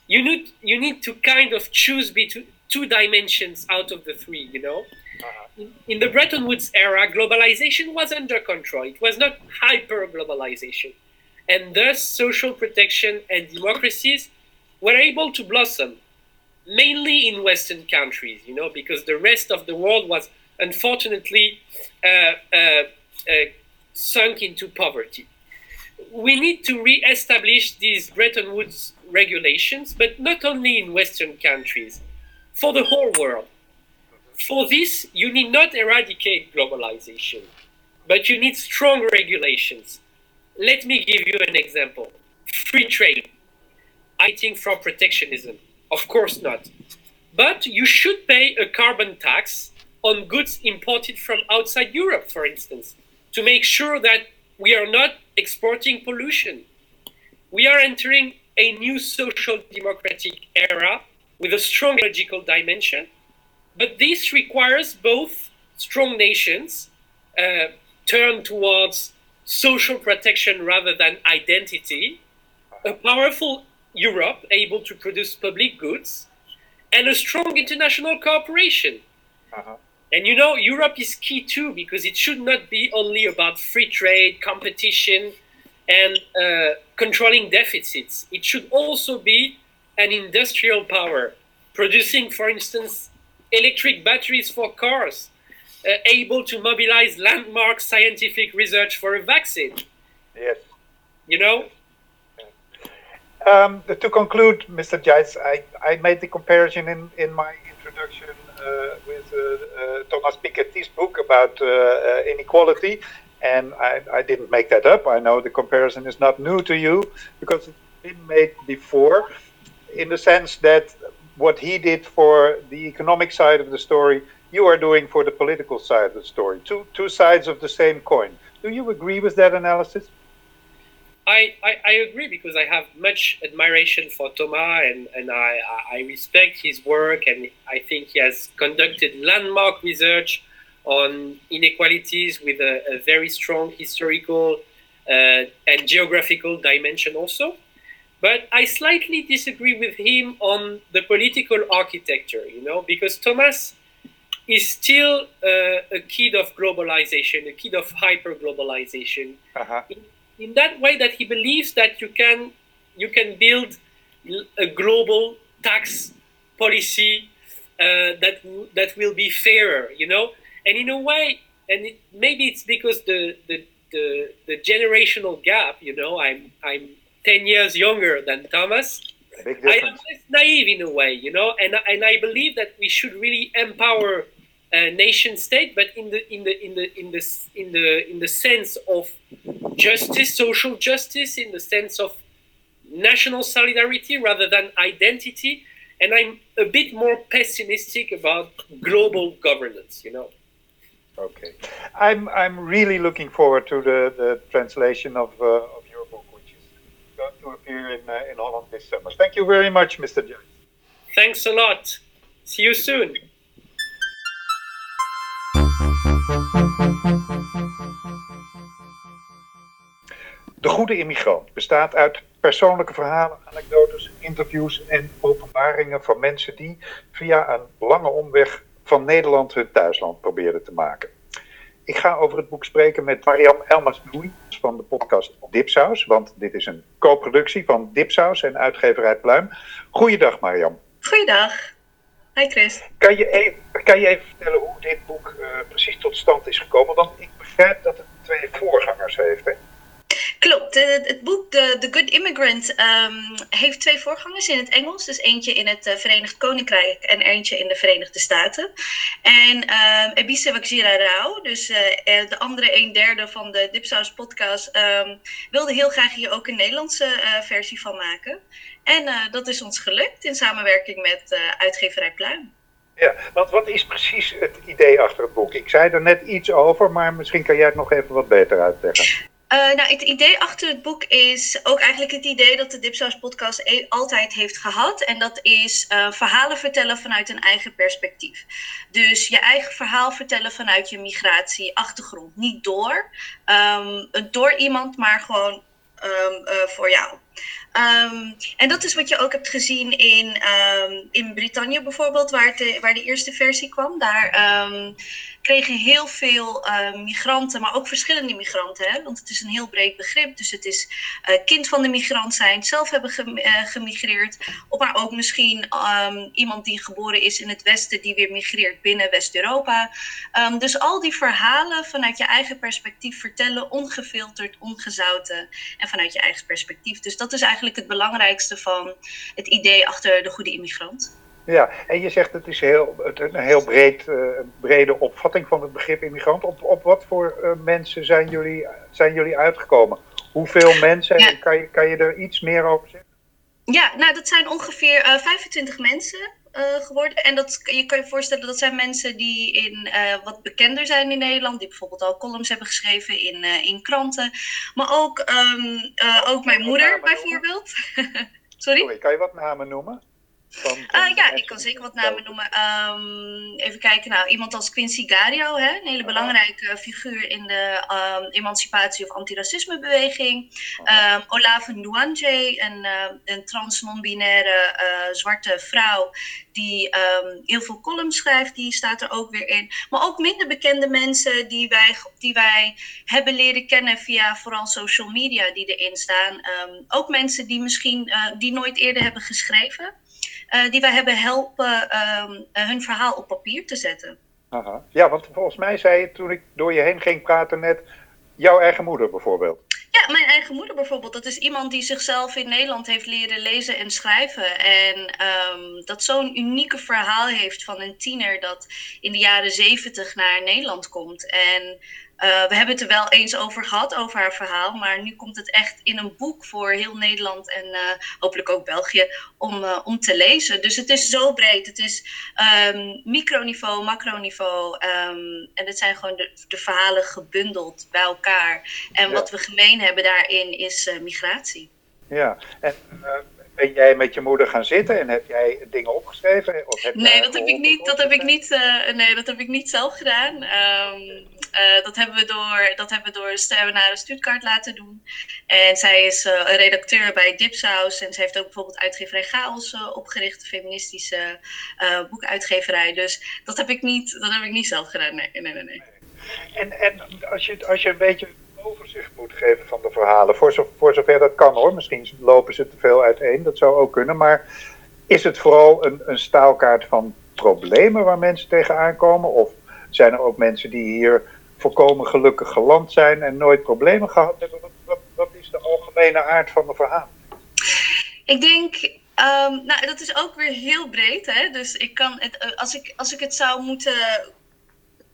You need you need to kind of choose between two dimensions out of the three. You know, uh-huh. in, the Bretton Woods era, globalization was under control. It was not hyper globalization, and thus social protection and democracies were able to blossom, mainly in Western countries. You know, because the rest of the world was unfortunately uh, uh, uh sunk into poverty we need to re-establish these Bretton Woods regulations, but not only in Western countries, for the whole world. For this, you need not eradicate globalization, but you need strong regulations. Let me give you an example. Free trade. I think from protectionism. Of course not. But you should pay a carbon tax on goods imported from outside Europe, for instance, to make sure that we are not exporting pollution. We are entering a new social democratic era with a strong logical dimension, but this requires both strong nations uh, turn towards social protection rather than identity, a powerful Europe able to produce public goods and a strong international cooperation. Uh-huh. And you know, Europe is key too because it should not be only about free trade, competition, and uh, controlling deficits. It should also be an industrial power, producing, for instance, electric batteries for cars, uh, able to mobilize landmark scientific research for a vaccine. Yes. You know, Um, to conclude, Mr. Geitz, I, I made the comparison in, in my introduction with uh, uh, Thomas Piketty's book about uh, uh, inequality, and I, I didn't make that up. I know the comparison is not new to you because it's been made before, in the sense that what he did for the economic side of the story, you are doing for the political side of the story. Two, two sides of the same coin. Do you agree with that analysis? I, I, I agree because I have much admiration for Thomas and, and I, I respect his work and I think he has conducted landmark research on inequalities with a, a very strong historical uh, and geographical dimension also. But I slightly disagree with him on the political architecture, you know, because Thomas is still uh, a kid of globalization, a kid of hyper globalization Uh-huh. In that way that he believes that you can you can build a global tax policy uh, that that will be fairer, you know, and in a way, and it, maybe it's because the, the the the generational gap, you know, I'm I'm ten years younger than Thomas. I am less naive in a way, you know, and and I believe that we should really empower a nation state, but in the in the in the in the in the in the sense of justice, social justice, in the sense of national solidarity rather than identity. And I'm a bit more pessimistic about global governance, you know. Okay, I'm I'm really looking forward to the, the translation of uh, of your book, which is going to appear in uh, in Holland this summer. Thank you very much, Mr. Jones. Thanks a lot. See you soon. De Goede Immigrant bestaat uit persoonlijke verhalen, anekdotes, interviews en openbaringen van mensen die via een lange omweg van Nederland hun thuisland probeerden te maken. Ik ga over het boek spreken met Mariam Elmas van de podcast Dipsaus, want dit is een co-productie van Dipsaus en uitgeverij Pluim. Goeiedag Mariam. Goeiedag. Hi Chris. Kan je even, kan je even vertellen hoe dit boek eh, precies tot stand is gekomen? Want ik begrijp dat het twee voorgangers heeft. Hè? Klopt, het, het boek The, Good Immigrant ehm, heeft twee voorgangers in het Engels. Dus eentje in het eh, Verenigd Koninkrijk en eentje in de Verenigde Staten. En ehm Ebise Rao, dus eh, eh, de andere een derde van de Dipsaus podcast, ehm, wilde heel graag hier ook een Nederlandse eh, versie van maken. En eh, dat is ons gelukt in samenwerking met eh, uitgeverij Pluim. Ja, want wat is precies het idee achter het boek? Ik zei er net iets over, maar misschien kan jij het nog even wat beter uitleggen. Eh, nou, het idee achter het boek is ook eigenlijk het idee dat de Dipsaus podcast e- altijd heeft gehad. En dat is eh, verhalen vertellen vanuit een eigen perspectief. Dus je eigen verhaal vertellen vanuit je migratieachtergrond. Niet door, ehm, door iemand, maar gewoon ehm, eh, voor jou. Ehm, en dat is wat je ook hebt gezien in, in Brittannië bijvoorbeeld, waar, waar de eerste versie kwam. Daar kregen heel veel eh, migranten, maar ook verschillende migranten, hè, want het is een heel breed begrip. Dus het is eh, kind van de migrant zijn, zelf hebben eh, gemigreerd, of maar ook misschien ehm, iemand die geboren is in het Westen, die weer migreert binnen West-Europa. Ehm, dus al die verhalen vanuit je eigen perspectief vertellen, ongefilterd, ongezouten en vanuit je eigen perspectief. Dus dat is eigenlijk het belangrijkste van het idee achter de goede immigrant. Ja, en je zegt het is heel, het een heel breed, eh, brede opvatting van het begrip immigrant. Op, op wat voor eh, mensen zijn jullie, zijn jullie uitgekomen? Hoeveel mensen? Ja. Kan, je, kan je er iets meer over zeggen? Ja, nou dat zijn ongeveer eh, 25 mensen eh, geworden. En dat, je kan je voorstellen dat zijn mensen die in, wat bekender zijn in Nederland. Die bijvoorbeeld al columns hebben geschreven in, in kranten. Maar ook, ehm, eh, ook mijn moeder bijvoorbeeld. Sorry? Sorry, kan je wat namen noemen? Van, uh, ja, ik kan zeker wat namen noemen. Um, even kijken, nou, iemand als Quincy Gario, hè, een hele belangrijke figuur in de um, emancipatie- of antiracismebeweging. Um, Olave Nwanje, een, een trans non-binaire uh, zwarte vrouw die heel veel columns schrijft, die staat er ook weer in. Maar ook minder bekende mensen die wij, die wij hebben leren kennen via vooral social media die erin staan. ook mensen die misschien die nooit eerder hebben geschreven. Uh, die wij hebben helpen um, hun verhaal op papier te zetten. Aha. Ja, want volgens mij zei je toen ik door je heen ging praten net, jouw eigen moeder bijvoorbeeld. Ja, mijn eigen moeder bijvoorbeeld. Dat is iemand die zichzelf in Nederland heeft leren lezen en schrijven. En um, dat zo'n unieke verhaal heeft van een tiener dat in de jaren zeventig naar Nederland komt. En uh, we hebben het er wel eens over gehad, over haar verhaal. Maar nu komt het echt in een boek voor heel Nederland en uh, hopelijk ook België om, uh, om te lezen. Dus het is zo breed. Het is um, microniveau, macroniveau. Um, en het zijn gewoon de, de, verhalen gebundeld bij elkaar. En ja. wat we gemeen hebben daarin is migratie. Ja, en ben jij met je moeder gaan zitten en heb jij dingen opgeschreven? Of heb nee, dat heb ik niet. Dat heb ik niet. Uh, nee, dat heb ik niet zelf gedaan. Um, uh, dat hebben we door, dat hebben we door Stuttgart laten doen. En zij is uh, een redacteur bij Dipsaus en ze heeft ook bijvoorbeeld uitgeverij Chaos opgericht, een feministische boekuitgeverij. Dus dat heb ik niet. Dat heb ik niet zelf gedaan. Nee, nee, nee. nee. En, en als je als je een beetje overzicht moet geven van de verhalen. Voor, zo, voor zover dat kan hoor. Misschien lopen ze te veel uiteen, dat zou ook kunnen. Maar is het vooral een, een staalkaart van problemen waar mensen tegenaan komen? Of zijn er ook mensen die hier volkomen gelukkig geland zijn en nooit problemen gehad hebben? Wat, wat, is de algemene aard van de verhaal? Ik denk Um, nou, dat is ook weer heel breed. Hè? Dus ik kan het, als, ik, als ik het zou moeten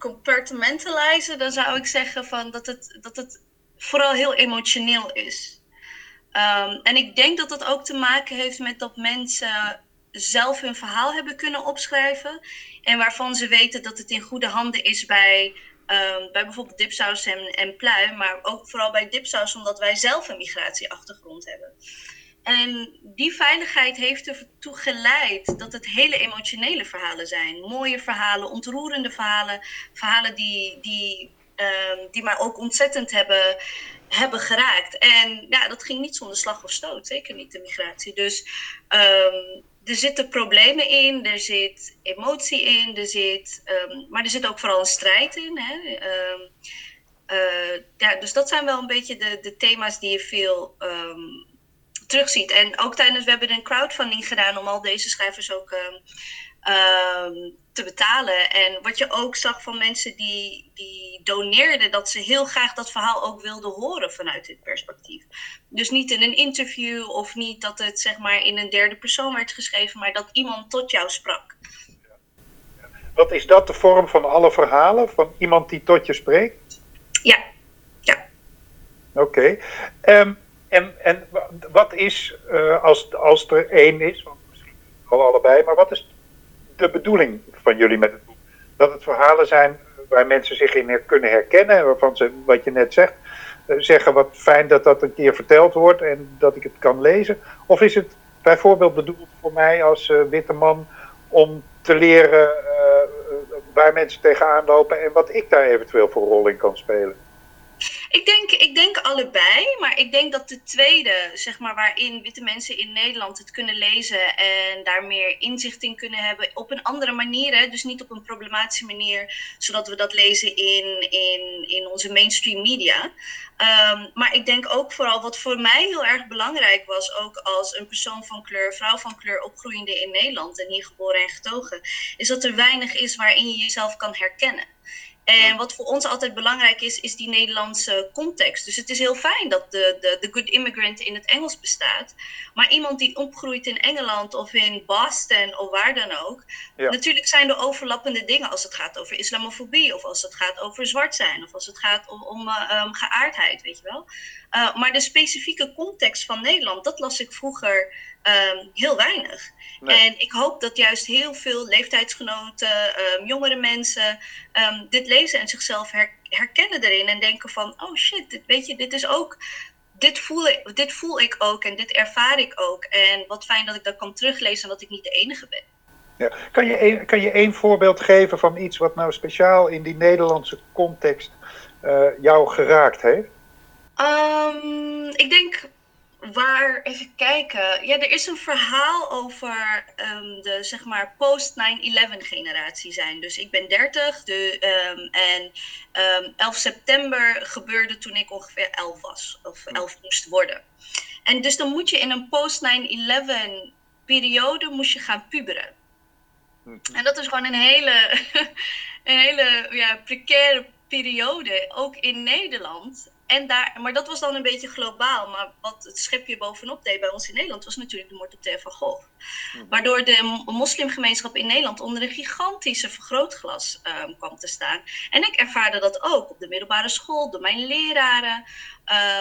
compartmentalizen, dan zou ik zeggen van dat, het, dat het vooral heel emotioneel is. Um, en ik denk dat dat ook te maken heeft met dat mensen zelf hun verhaal hebben kunnen opschrijven. En waarvan ze weten dat het in goede handen is bij, um, bij bijvoorbeeld dipsaus en, en pluim. Maar ook vooral bij dipsaus omdat wij zelf een migratieachtergrond hebben. En die veiligheid heeft ertoe geleid dat het hele emotionele verhalen zijn. Mooie verhalen, ontroerende verhalen. Verhalen die, die, um, die mij ook ontzettend hebben, hebben geraakt. En ja, dat ging niet zonder slag of stoot. Zeker niet de migratie. Dus um, er zitten problemen in, er zit emotie in, er zit, um, maar er zit ook vooral een strijd in. Hè? Uh, ja, dus dat zijn wel een beetje de, de thema's die je veel terugziet. En ook tijdens, we hebben een crowdfunding gedaan om al deze schrijvers ook um, um, te betalen. En wat je ook zag van mensen die, die doneerden, dat ze heel graag dat verhaal ook wilden horen vanuit dit perspectief. Dus niet in een interview of niet dat het zeg maar in een derde persoon werd geschreven, maar dat iemand tot jou sprak. Wat is dat de vorm van alle verhalen? Van iemand die tot je spreekt? Ja. ja. Oké. Okay. Um, en, en wat is, uh, als, er één is, want misschien al allebei, maar wat is de bedoeling van jullie met het boek? Dat het verhalen zijn waar mensen zich in kunnen herkennen, waarvan ze, wat je net zegt, uh, zeggen wat fijn dat dat een keer verteld wordt en dat ik het kan lezen? Of is het bijvoorbeeld bedoeld voor mij als uh, witte man om te leren waar mensen tegenaan lopen en wat ik daar eventueel voor rol in kan spelen? Ik denk, ik denk allebei, maar ik denk dat de tweede, zeg maar, waarin witte mensen in Nederland het kunnen lezen en daar meer inzicht in kunnen hebben op een andere manier, hè? dus niet op een problematische manier, zodat we dat lezen in, in, in onze mainstream media. Um, maar ik denk ook vooral wat voor mij heel erg belangrijk was, ook als een persoon van kleur, vrouw van kleur, opgroeiende in Nederland en hier geboren en getogen, is dat er weinig is waarin je jezelf kan herkennen. En wat voor ons altijd belangrijk is, is die Nederlandse context. Dus het is heel fijn dat de, de, de good immigrant in het Engels bestaat. Maar iemand die opgroeit in Engeland of in Boston of waar dan ook. Ja. Natuurlijk zijn er overlappende dingen als het gaat over islamofobie. Of als het gaat over zwart zijn. Of als het gaat om, om uh, um, geaardheid, weet je wel. Uh, maar de specifieke context van Nederland, dat las ik vroeger um, heel weinig. Nee. En ik hoop dat juist heel veel leeftijdsgenoten, um, jongere mensen um, dit lezen en zichzelf her herkennen erin en denken van, oh shit, dit, weet je, dit is ook dit, voel ik, dit voel ik ook en dit ervaar ik ook. En wat fijn dat ik dat kan teruglezen en dat ik niet de enige ben. Ja. Kan, je een, kan je één voorbeeld geven van iets wat nou speciaal in die Nederlandse context uh, jou geraakt heeft? Um, ik denk waar, even kijken. Ja, er is een verhaal over um, de zeg maar post-9-11 generatie zijn. Dus ik ben 30 de, um, en 11 september gebeurde toen ik ongeveer 11 was, of 11 moest worden. En dus dan moet je in een post-9-11 periode moest je gaan puberen. En dat is gewoon een hele, een hele ja, precaire periode, ook in Nederland. En daar, maar dat was dan een beetje globaal. Maar wat het schepje bovenop deed bij ons in Nederland was natuurlijk de moord op Theo van Gogh. Mhm. Waardoor de moslimgemeenschap in Nederland onder een gigantische vergrootglas um, kwam te staan. En ik ervaarde dat ook op de middelbare school, door mijn leraren.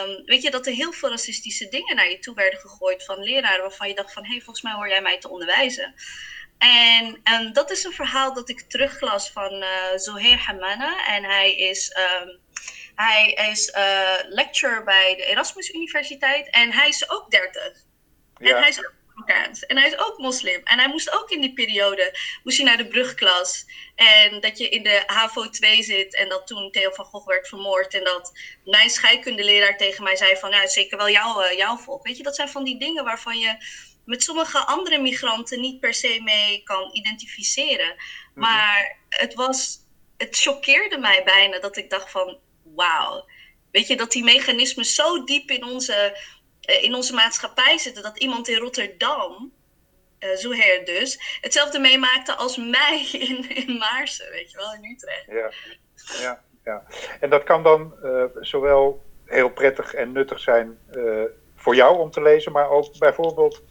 Um, weet je, dat er heel veel racistische dingen naar je toe werden gegooid van leraren waarvan je dacht van, hé, hey, volgens mij hoor jij mij te onderwijzen. En, en dat is een verhaal dat ik teruglas van uh, Zohair Hamana. En hij is, um, hij is uh, lecturer bij de Erasmus Universiteit. En hij is ook 30. Ja. En hij is ook Marokkaans. En hij is ook moslim. En hij moest ook in die periode moest hij naar de brugklas. En dat je in de HAVO 2 zit. En dat toen Theo van Gogh werd vermoord. En dat mijn scheikundeleraar tegen mij zei van... Ja, zeker wel jouw, uh, jouw volk. Weet je, dat zijn van die dingen waarvan je met sommige andere migranten niet per se mee kan identificeren. Mhm. Maar het was, het choqueerde mij bijna dat ik dacht van, wauw. Weet je, dat die mechanismen zo diep in onze, uh, in onze maatschappij zitten, dat iemand in Rotterdam, uh, Zoher dus, hetzelfde meemaakte als mij in, in Maarsen, weet je wel, in Utrecht. Ja, ja, ja. En dat kan dan uh, zowel heel prettig en nuttig zijn voor jou om te lezen, maar ook bijvoorbeeld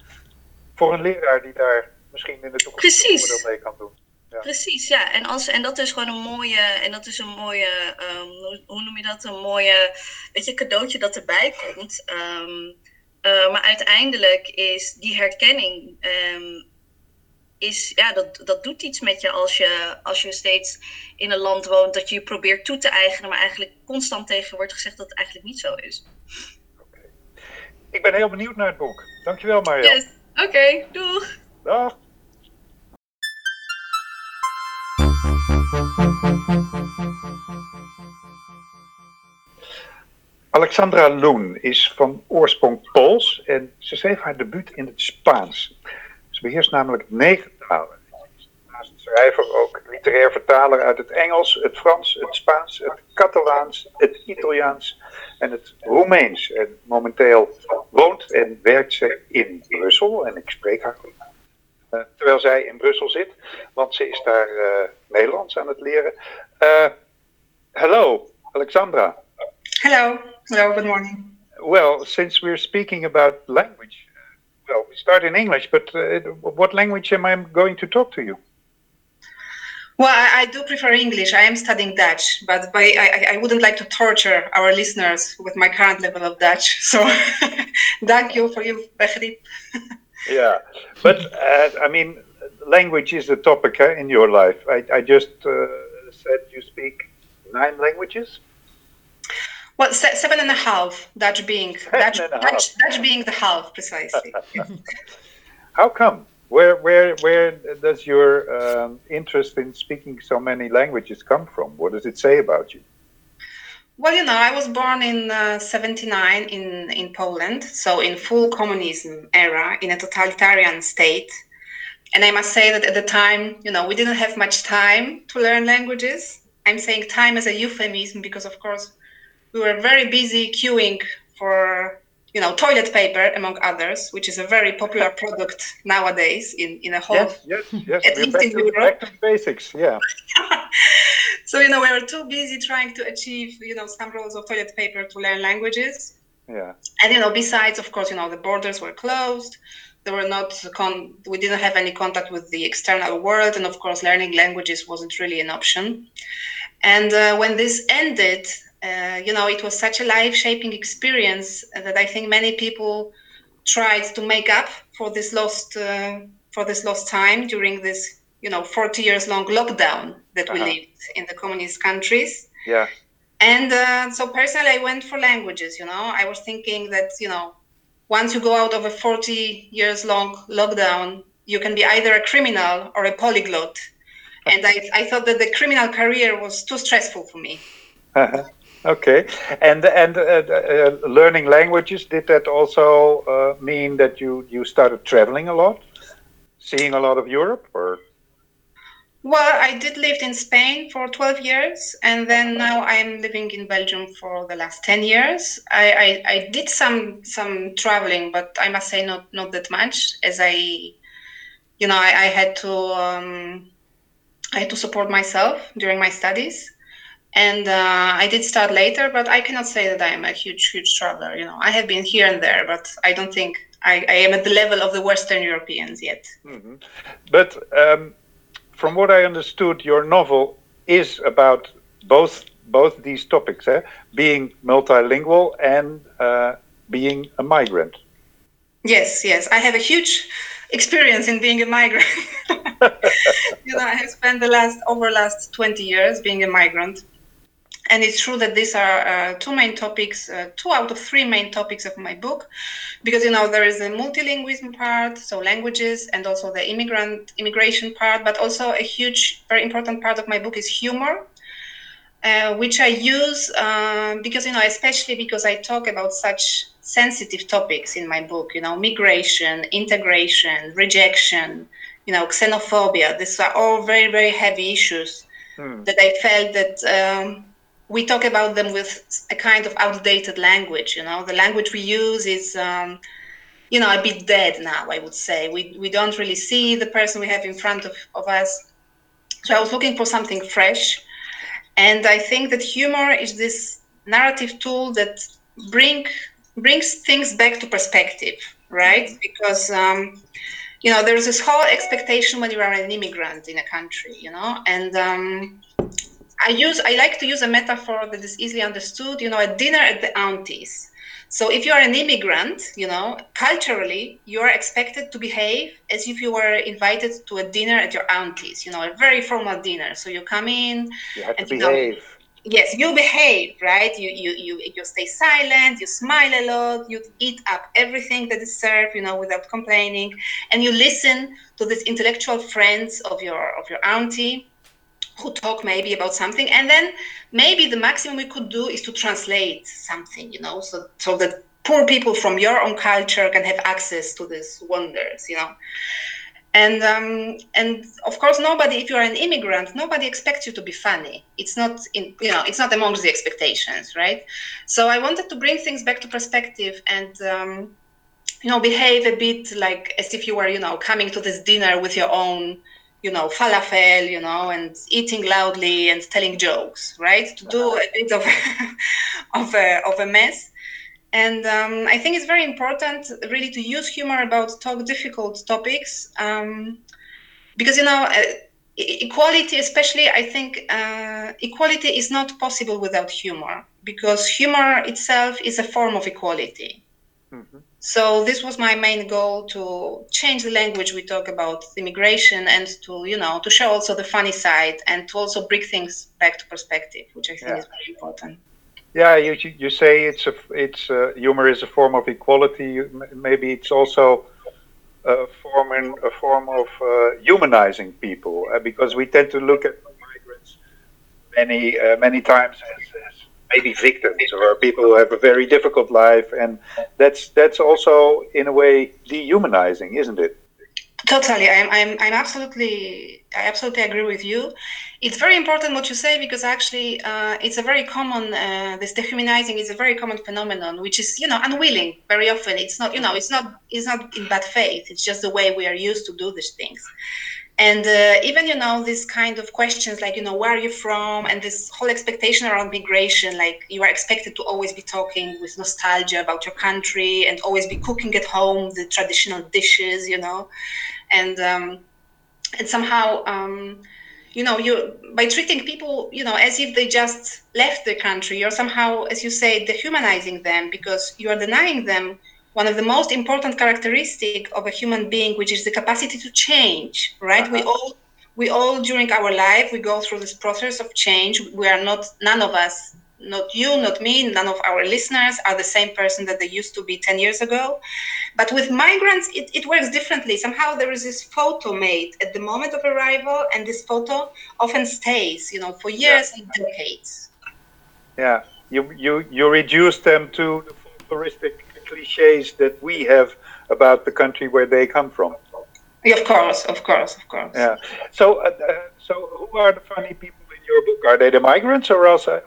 voor een leraar die daar misschien in de toekomst Precies. mee kan doen. Ja. Precies, ja. En, als, en dat is gewoon een mooie, en dat is een mooie, um, hoe noem je dat? Een mooie, weet je, cadeautje dat erbij komt. Um, uh, maar uiteindelijk is die herkenning, um, is, ja, dat, dat doet iets met je als, je als je steeds in een land woont dat je je probeert toe te eigenen, maar eigenlijk constant tegen wordt gezegd dat het eigenlijk niet zo is. Okay. Ik ben heel benieuwd naar het boek. Dankjewel Marja. Yes. Oké, okay, doeg. Dag. Alexandra Loen is van oorsprong Pools en ze schreef haar debuut in het Spaans. Ze beheerst namelijk negen talen. Naast schrijver ook literair vertaler uit het Engels, het Frans, het Spaans, het Catalaans, het Italiaans en het Roemeens. En momenteel woont en werkt ze in Brussel en ik spreek haar terwijl zij in Brussel zit, want ze is daar uh, Nederlands aan het leren. Hello, Alexandra. Hello, hello, good morning. Well, since we're speaking about language, well, we start in English, but what language am I going to talk to you? Well, I, I, do prefer English. I am studying Dutch, but by, I, I, wouldn't like to torture our listeners with my current level of Dutch. So, thank you for you, Begrip. yeah, but uh, I mean, language is a topic uh, in your life. I, I just uh, said you speak nine languages. Well, se seven and a half. Dutch being Dutch, Dutch, Dutch being the half precisely. How come? Where, where, where does your um, interest in speaking so many languages come from? What does it say about you? Well, you know, I was born in uh, 79 in, in Poland, so in full communism era, in a totalitarian state. And I must say that at the time, you know, we didn't have much time to learn languages. I'm saying time as a euphemism because, of course, we were very busy queuing for you know, toilet paper, among others, which is a very popular product nowadays in, in a whole, yes, yes, yes. at We're least in to, Europe. Back to basics, yeah. so, you know, we were too busy trying to achieve, you know, some rolls of toilet paper to learn languages. Yeah. And, you know, besides, of course, you know, the borders were closed. There were not, con- we didn't have any contact with the external world. And, of course, learning languages wasn't really an option. And uh, when this ended, uh, you know, it was such a life shaping experience that I think many people tried to make up for this lost uh, for this lost time during this you know 40 years long lockdown that uh-huh. we lived in the communist countries. Yeah. And uh, so personally, I went for languages. You know, I was thinking that you know, once you go out of a 40 years long lockdown, you can be either a criminal or a polyglot. And I, I thought that the criminal career was too stressful for me. Uh-huh. Okay, and and uh, uh, learning languages did that also uh, mean that you you started traveling a lot, seeing a lot of Europe, or? Well, I did live in Spain for 12 years, and then now I'm living in Belgium for the last 10 years. I, I, I did some some traveling, but I must say not not that much, as I, you know, I, I had to um, I had to support myself during my studies, and uh, I did start later. But I cannot say that I am a huge huge traveler. You know, I have been here and there, but I don't think I, I am at the level of the Western Europeans yet. Mm-hmm. But um, from what I understood, your novel is about both both these topics, eh? being multilingual and uh, being a migrant. Yes, yes, I have a huge experience in being a migrant. you know, I have spent the last over last twenty years being a migrant, and it's true that these are uh, two main topics, uh, two out of three main topics of my book, because you know there is a multilingualism part, so languages, and also the immigrant immigration part, but also a huge, very important part of my book is humor. Uh, which I use uh, because you know, especially because I talk about such sensitive topics in my book. You know, migration, integration, rejection, you know, xenophobia. These are all very, very heavy issues Hmm. that I felt that um, we talk about them with a kind of outdated language. You know, the language we use is, um, you know, a bit dead now. I would say we we don't really see the person we have in front of, of us. So I was looking for something fresh, and I think that humor is this narrative tool that bring brings things back to perspective, right? Because um, you know there's this whole expectation when you are an immigrant in a country, you know, and um, I use I like to use a metaphor that is easily understood. You know, a dinner at the auntie's. So if you are an immigrant, you know, culturally, you are expected to behave as if you were invited to a dinner at your auntie's. You know, a very formal dinner. So you come in, You have to And you know- behave. yes you behave right you you you you stay silent you smile a lot you eat up everything that is served you know without complaining and you listen to these intellectual friends of your of your auntie who talk maybe about something and then maybe the maximum we could do is to translate something you know so so that poor people from your own culture can have access to these wonders you know. And um, and of course nobody if you're an immigrant nobody expects you to be funny. It's not in you know it's not amongst the expectations right? So i wanted to bring things back to perspective and um, you know behave a bit like as if you were you know coming to this dinner with your own you know falafel you know and eating loudly and telling jokes right to do a bit of of a, of a mess and um, I think it's very important, really, to use humor about talk difficult topics, um, because you know, uh, equality, especially, I think uh, equality is not possible without humor, because humor itself is a form of equality. Mhm. So this was my main goal to change the language we talk about immigration and to you know to show also the funny side and to also bring things back to perspective, which I think Yeah. is very important. Yeah, you you- say it's a it's uh, humor is a form of equality. Maybe it's also a form in, a form of uh, humanizing people uh, because we tend to look at migrants many uh, many times as, as maybe victims or people who have a very difficult life, and that's that's also in a way dehumanizing, isn't it? Totally, I'm, I'm, I'm absolutely, I absolutely agree with you. It's very important what you say because actually, uh, it's a very common. Uh, this dehumanizing is a very common phenomenon, which is, you know, unwilling. Very often, it's not, you know, it's not, it's not in bad faith. It's just the way we are used to do these things. And uh, even, you know, these kind of questions like, you know, where are you from, and this whole expectation around migration, like you are expected to always be talking with nostalgia about your country and always be cooking at home the traditional dishes, you know? And um, and somehow um, you know you by treating people you know as if they just left the country you're somehow as you say dehumanizing them because you are denying them one of the most important characteristic of a human being which is the capacity to change right we uh-huh. all we all during our life we go through this process of change we are not none of us not you, not me, none of our listeners are the same person that they used to be 10 years ago. But with migrants, it, it works differently. Somehow there is this photo made at the moment of arrival, and this photo often stays, you know, for years yeah. and decades. Yeah, you, you, you reduce them to the folkloristic cliches that we have about the country where they come from. Of course, of course, of course. Yeah. So, uh, uh, so who are the funny people in your book? Are they the migrants, or else, or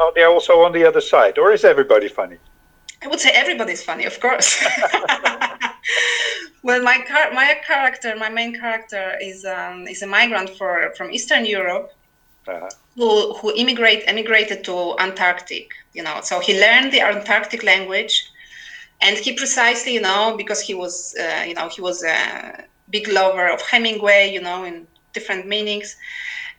are they also on the other side, or is everybody funny? I would say everybody's funny, of course. well, my car- my character, my main character, is um, is a migrant for from Eastern Europe. Uh-huh. Who, who immigrate emigrated to Antarctic, you know. So he learned the Antarctic language, and he precisely, you know, because he was, uh, you know, he was a big lover of Hemingway, you know, in different meanings.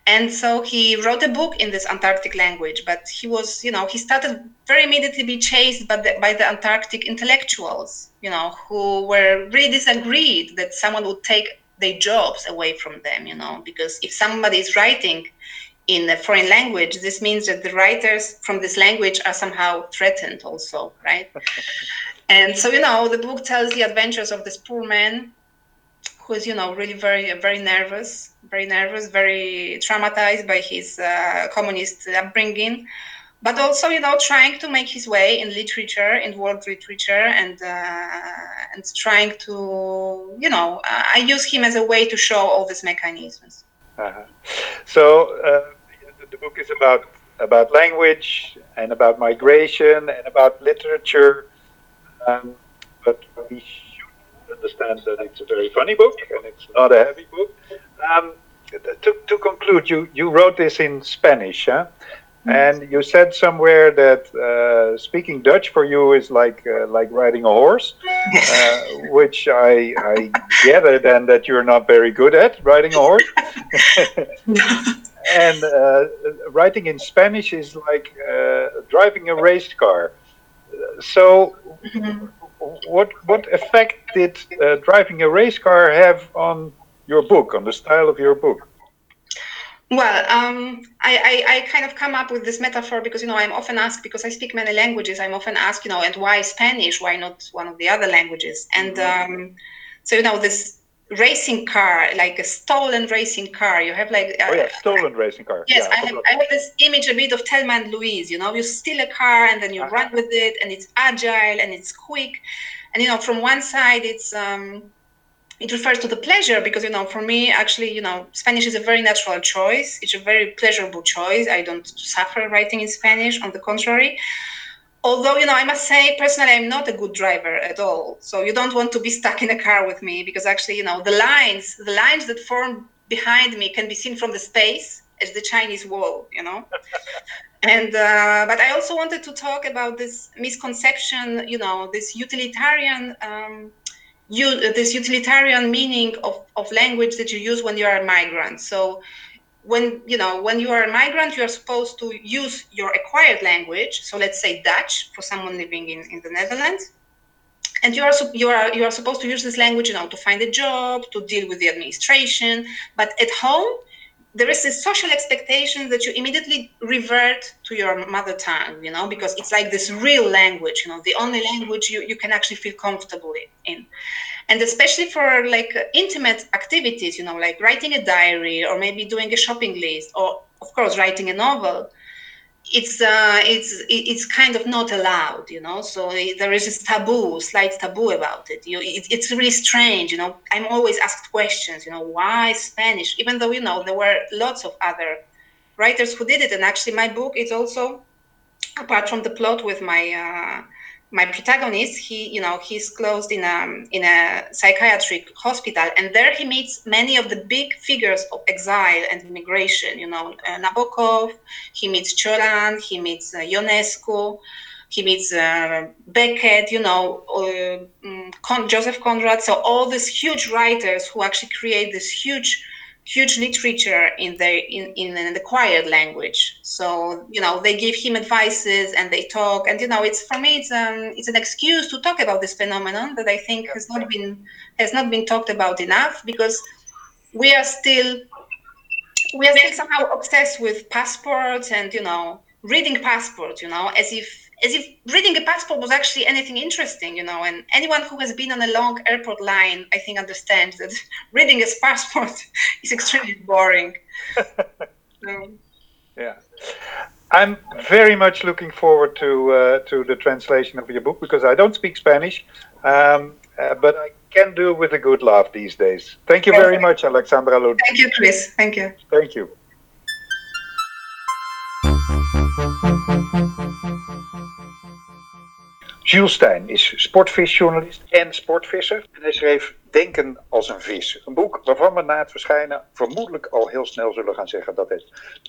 And so he wrote a book in this Antarctic language, but he was, you know, he started very immediately be chased by the, by the Antarctic intellectuals, you know, who were really disagreed that someone would take their jobs away from them, you know, because if somebody is writing in a foreign language, this means that the writers from this language are somehow threatened also, right? and so, you know, the book tells the adventures of this poor man who is, you know, really very, very nervous, very nervous, very traumatized by his uh, communist upbringing, but also, you know, trying to make his way in literature, in world literature, and uh, and trying to, you know, uh, I use him as a way to show all these mechanisms. Uh-huh. So uh, the book is about about language and about migration and about literature, um, but we should understand that it's a very funny book and it's not a heavy book. Um, to, to conclude, you, you wrote this in Spanish, huh? And you said somewhere that uh, speaking Dutch for you is like uh, like riding a horse, uh, which I, I gather then that you're not very good at riding a horse. and uh, writing in Spanish is like uh, driving a race car. So, mm-hmm what what effect did uh, driving a race car have on your book, on the style of your book? Well, um, I, I, I, kind of come up with this metaphor because you know I'm often asked because I speak many languages. I'm often asked, you know, and why Spanish? Why not one of the other languages? And mm-hmm. um, so you know this racing car, like a stolen racing car. You have like oh yeah, stolen racing car. Yes, yeah, I, have, I have this image a bit of Thelma and Louise. You know, you steal a car and then you uh-huh. run with it, and it's agile and it's quick, and you know, from one side it's um, it refers to the pleasure because you know, for me, actually, you know, Spanish is a very natural choice. It's a very pleasurable choice. I don't suffer writing in Spanish. On the contrary although you know i must say personally i'm not a good driver at all. So you don't want to be stuck in a car with me because actually you know the lines the lines that form behind me can be seen from the space as the chinese wall you know? And uh, but i also wanted to talk about this misconception you know this utilitarian um, you, this utilitarian meaning of, of language that you use when you are a migrant. So when you know when you are a migrant you are supposed to use your acquired language. So let's say dutch for someone living in, in the netherlands. And you are you are you are supposed to use this language you know to find a job to deal with the administration. But at home there is this social expectation that you immediately revert to your mother tongue you know because it's like this real language you know the only language you, you can actually feel comfortable in and especially for like intimate activities you know like writing a diary or maybe doing a shopping list or of course writing a novel it's uh, it's it's kind of not allowed, you know. So there is this taboo, slight taboo about it. You, it, it's really strange, you know. I'm always asked questions, you know, why Spanish? Even though you know there were lots of other writers who did it, and actually my book is also, apart from the plot with my uh, my protagonist, he, you know, he's closed in a in a psychiatric hospital, and there he meets many of the big figures of exile and immigration. You know, uh, Nabokov, he meets Cioran, he meets uh, Ionescu, he meets uh, Beckett. You know, uh, mm, Con- Joseph Conrad. So all these huge writers who actually create this huge huge literature in the in, in an acquired language. So you know they give him advices and they talk. And you know it's for me it's um it's an excuse to talk about this phenomenon that i think has not been has not been talked about enough because we are still we are still somehow obsessed with passports and you know reading passport, you know, as if as if reading a passport was actually anything interesting, you know. And anyone who has been on a long airport line, I think, understands that reading a passport is extremely boring. so. Yeah. I'm very much looking forward to uh, to the translation of your book because I don't speak Spanish, um, uh, but I can do with a good laugh these days. Thank you very much, Alexandra Lund. Thank you, Chris. Thank you. Thank you. Jules Stein is sportvisjournalist en sportvisser. En hij schreef Denken als een vis. Een boek waarvan we na het verschijnen vermoedelijk al heel snel zullen gaan zeggen dat het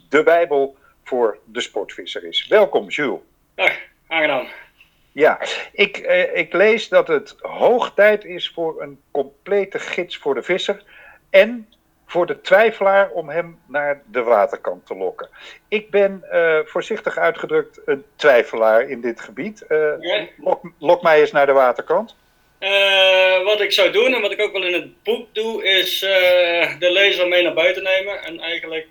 de Bijbel voor de sportvisser is. Welkom, Jules. Dag, aangenaam. Ja, ik, eh, ik lees dat het hoog tijd is voor een complete gids voor de visser. En voor de twijfelaar om hem naar de waterkant te lokken. Ik ben uh, voorzichtig uitgedrukt een twijfelaar in dit gebied. Uh, lok, lok, mij eens naar de waterkant. Uh, wat ik zou doen en wat ik ook wel in het boek doe, is de lezer mee naar buiten nemen. En eigenlijk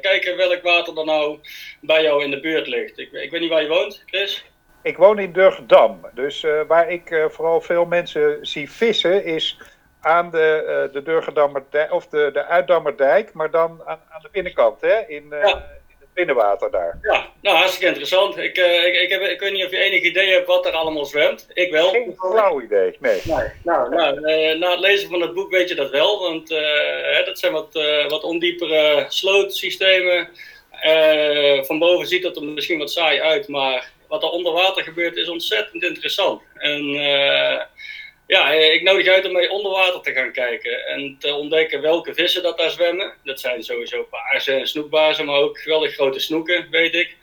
kijken welk water er nou bij jou in de buurt ligt. Ik, ik weet niet waar je woont, Chris. Ik woon in Durgedam. Dus waar ik vooral veel mensen zie vissen is aan de, uh, de Durgendammerdijk, of de, de Uitdammerdijk, maar dan aan, aan de binnenkant, hè? In, ja. in het binnenwater daar. Ja, nou hartstikke interessant. Ik, uh, ik, ik, heb, ik weet niet of je enig idee hebt wat er allemaal zwemt. Ik wel. Geen flauw idee, nee. nee. Nou, nou na het lezen van het boek weet je dat wel, want hè, dat zijn wat, wat ondiepere slootsystemen. van boven ziet dat er misschien wat saai uit, maar wat er onder water gebeurt is ontzettend interessant. En ja, eh, ik nodig uit om mee onder water te gaan kijken en te ontdekken welke vissen dat daar zwemmen. Dat zijn sowieso paarzen en snoekbazen, maar ook geweldig grote snoeken, weet ik.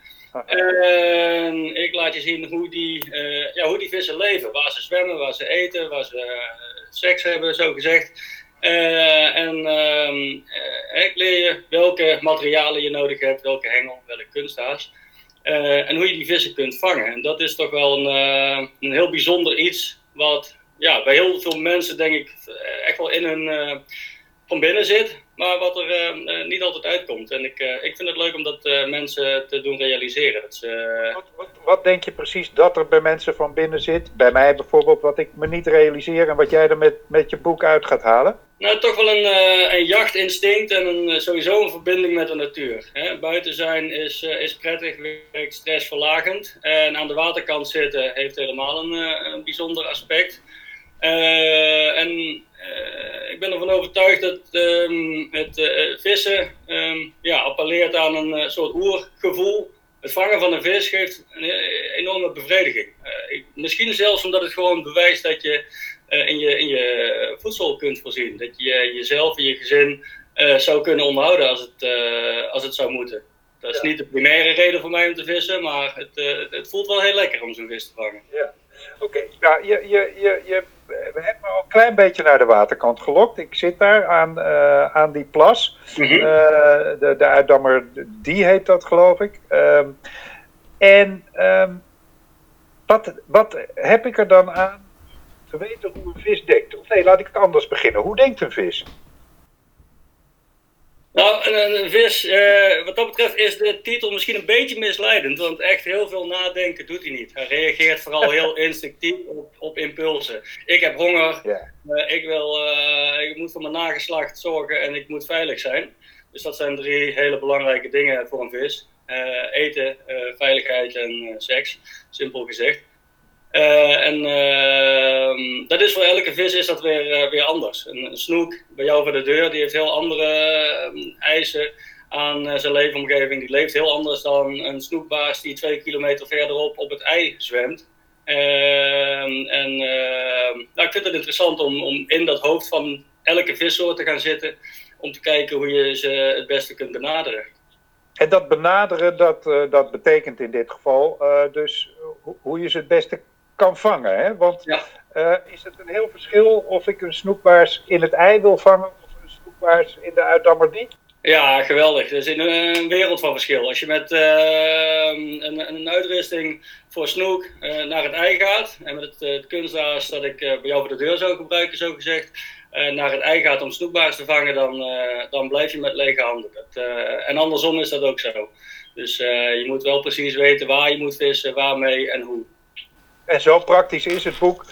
En ik laat je zien hoe die, uh, ja, hoe die vissen leven. Waar ze zwemmen, waar ze eten, waar ze uh, seks hebben, zo gezegd. Uh, en ehm, ik leer je welke materialen je nodig hebt, welke hengel, welke kunsthaas. en hoe je die vissen kunt vangen. En dat is toch wel een, een heel bijzonder iets wat ja, bij heel veel mensen denk ik eh, echt wel in hun uh, van binnen zit, maar wat er uh, niet altijd uitkomt. En ik, ik vind het leuk om dat mensen te doen realiseren. Dat ze, wat, wat, wat, denk je precies dat er bij mensen van binnen zit? Bij mij bijvoorbeeld, wat ik me niet realiseer en wat jij er met, met je boek uit gaat halen? Nou, toch wel een, een jachtinstinct en een, sowieso een verbinding met de natuur. Hè? Buiten zijn is, is prettig, werkt stressverlagend. En aan de waterkant zitten heeft helemaal een, een bijzonder aspect. Uh, en uh, ik ben ervan overtuigd dat um, het uh, vissen um, ja, appelleert aan een soort oergevoel. Het vangen van een vis geeft een enorme bevrediging. Ik, misschien zelfs omdat het gewoon bewijst dat je in, je in je voedsel kunt voorzien. Dat je jezelf en je gezin zou kunnen onderhouden als het, als het zou moeten. Dat is ja. niet de primaire reden voor mij om te vissen, maar het, het voelt wel heel lekker om zo'n vis te vangen. Ja. Oké, okay. nou, je, je, je, je we hebben me al een klein beetje naar de waterkant gelokt. Ik zit daar aan, uh, aan die plas. Mm -hmm. uh, de, de uitdammer, die heet dat geloof ik. Um, en um, wat, wat heb ik er dan aan te weten hoe een vis denkt? Of nee, laat ik het anders beginnen. Hoe denkt een vis? Nou, een, een vis, uh, wat dat betreft is de titel misschien een beetje misleidend, want echt heel veel nadenken doet hij niet. Hij reageert vooral heel instinctief op, op impulsen. Ik heb honger, yeah. uh, ik, wil, uh, ik moet voor mijn nageslacht zorgen en ik moet veilig zijn. Dus dat zijn drie hele belangrijke dingen voor een vis. eten, veiligheid en seks, simpel gezegd. Uh, en uh, dat is voor elke vis is dat weer, uh, weer anders. Een, snoek bij jou voor de deur, die heeft heel andere eisen aan zijn leefomgeving. Die leeft heel anders dan een snoekbaas die twee kilometer verderop op het ei zwemt. Ehm, en nou, ik vind het interessant om, om in dat hoofd van elke vissoort te gaan zitten. Om te kijken hoe je ze het beste kunt benaderen. En dat benaderen, dat, dat betekent in dit geval dus hoe je ze het beste kan vangen. Hè? Want ja. uh, is het een heel verschil of ik een snoekbaars in het ei wil vangen of een snoekbaars in de uitdammerdie? Ja, geweldig. Er is een, een wereld van verschil. Als je met uh, een, een, uitrusting voor snoek uh, naar het ei gaat en met het, het dat ik bij jou voor de deur zou gebruiken, zo gezegd, naar het ei gaat om snoekbaars te vangen, dan, dan blijf je met lege handen. Dat, en andersom is dat ook zo. Dus je moet wel precies weten waar je moet vissen, waarmee en hoe. En zo praktisch is het boek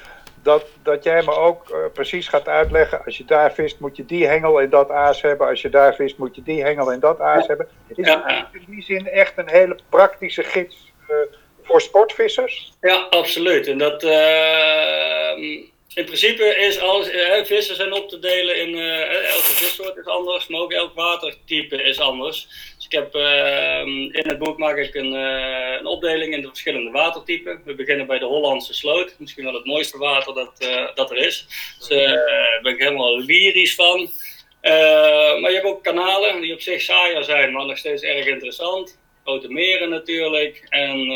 dat, dat jij me ook uh, precies gaat uitleggen. Als je daar vist, moet je die hengel en dat aas hebben. Als je daar vist, moet je die hengel en dat aas hebben. Is het in die zin echt een hele praktische gids uh, voor sportvissers? Ja, absoluut. En dat. Uh, in principe is alles, eh, vissen zijn op te delen in uh, elke vissoort is anders, maar ook elk watertype is anders. Dus ik heb uh, in het boek maak ik een, uh, een, opdeling in de verschillende watertypen. We beginnen bij de Hollandse sloot, misschien wel het mooiste water dat, dat er is. Dus daar ben ik helemaal lyrisch van. maar je hebt ook kanalen die op zich saaier zijn, maar nog steeds erg interessant. Grote meren natuurlijk. En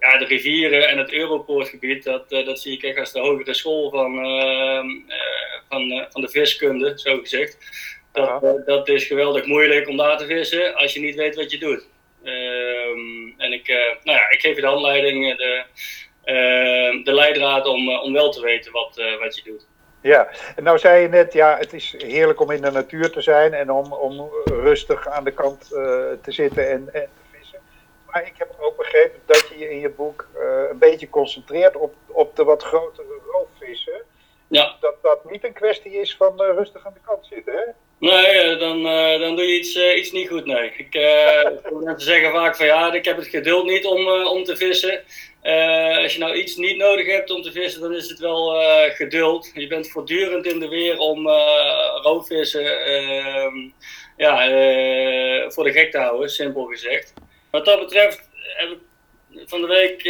ja, de rivieren en het Europoortgebied, dat, uh, dat zie ik echt als de hogere school van, uh, van, van de viskunde, zo gezegd. Dat, dat is geweldig moeilijk om daar te vissen als je niet weet wat je doet. Ehm, en ik, nou ja, ik geef je de handleiding, de, ehm, de leidraad om, om wel te weten wat, wat je doet. Ja, en nou zei je net, ja, het is heerlijk om in de natuur te zijn en om, om rustig aan de kant te zitten en, en maar ik heb ook begrepen dat je je in je boek uh, een beetje concentreert op, op de wat grotere roofvissen. Ja. Dat dat niet een kwestie is van uh, rustig aan de kant zitten, hè? Nee, dan, uh, dan doe je iets, iets niet goed, nee. Ik, mensen zeggen vaak van ja, ik heb het geduld niet om, om te vissen. als je nou iets niet nodig hebt om te vissen, dan is het wel geduld. Je bent voortdurend in de weer om roofvissen ehm, ja, voor de gek te houden, simpel gezegd. Wat dat betreft heb ik van de week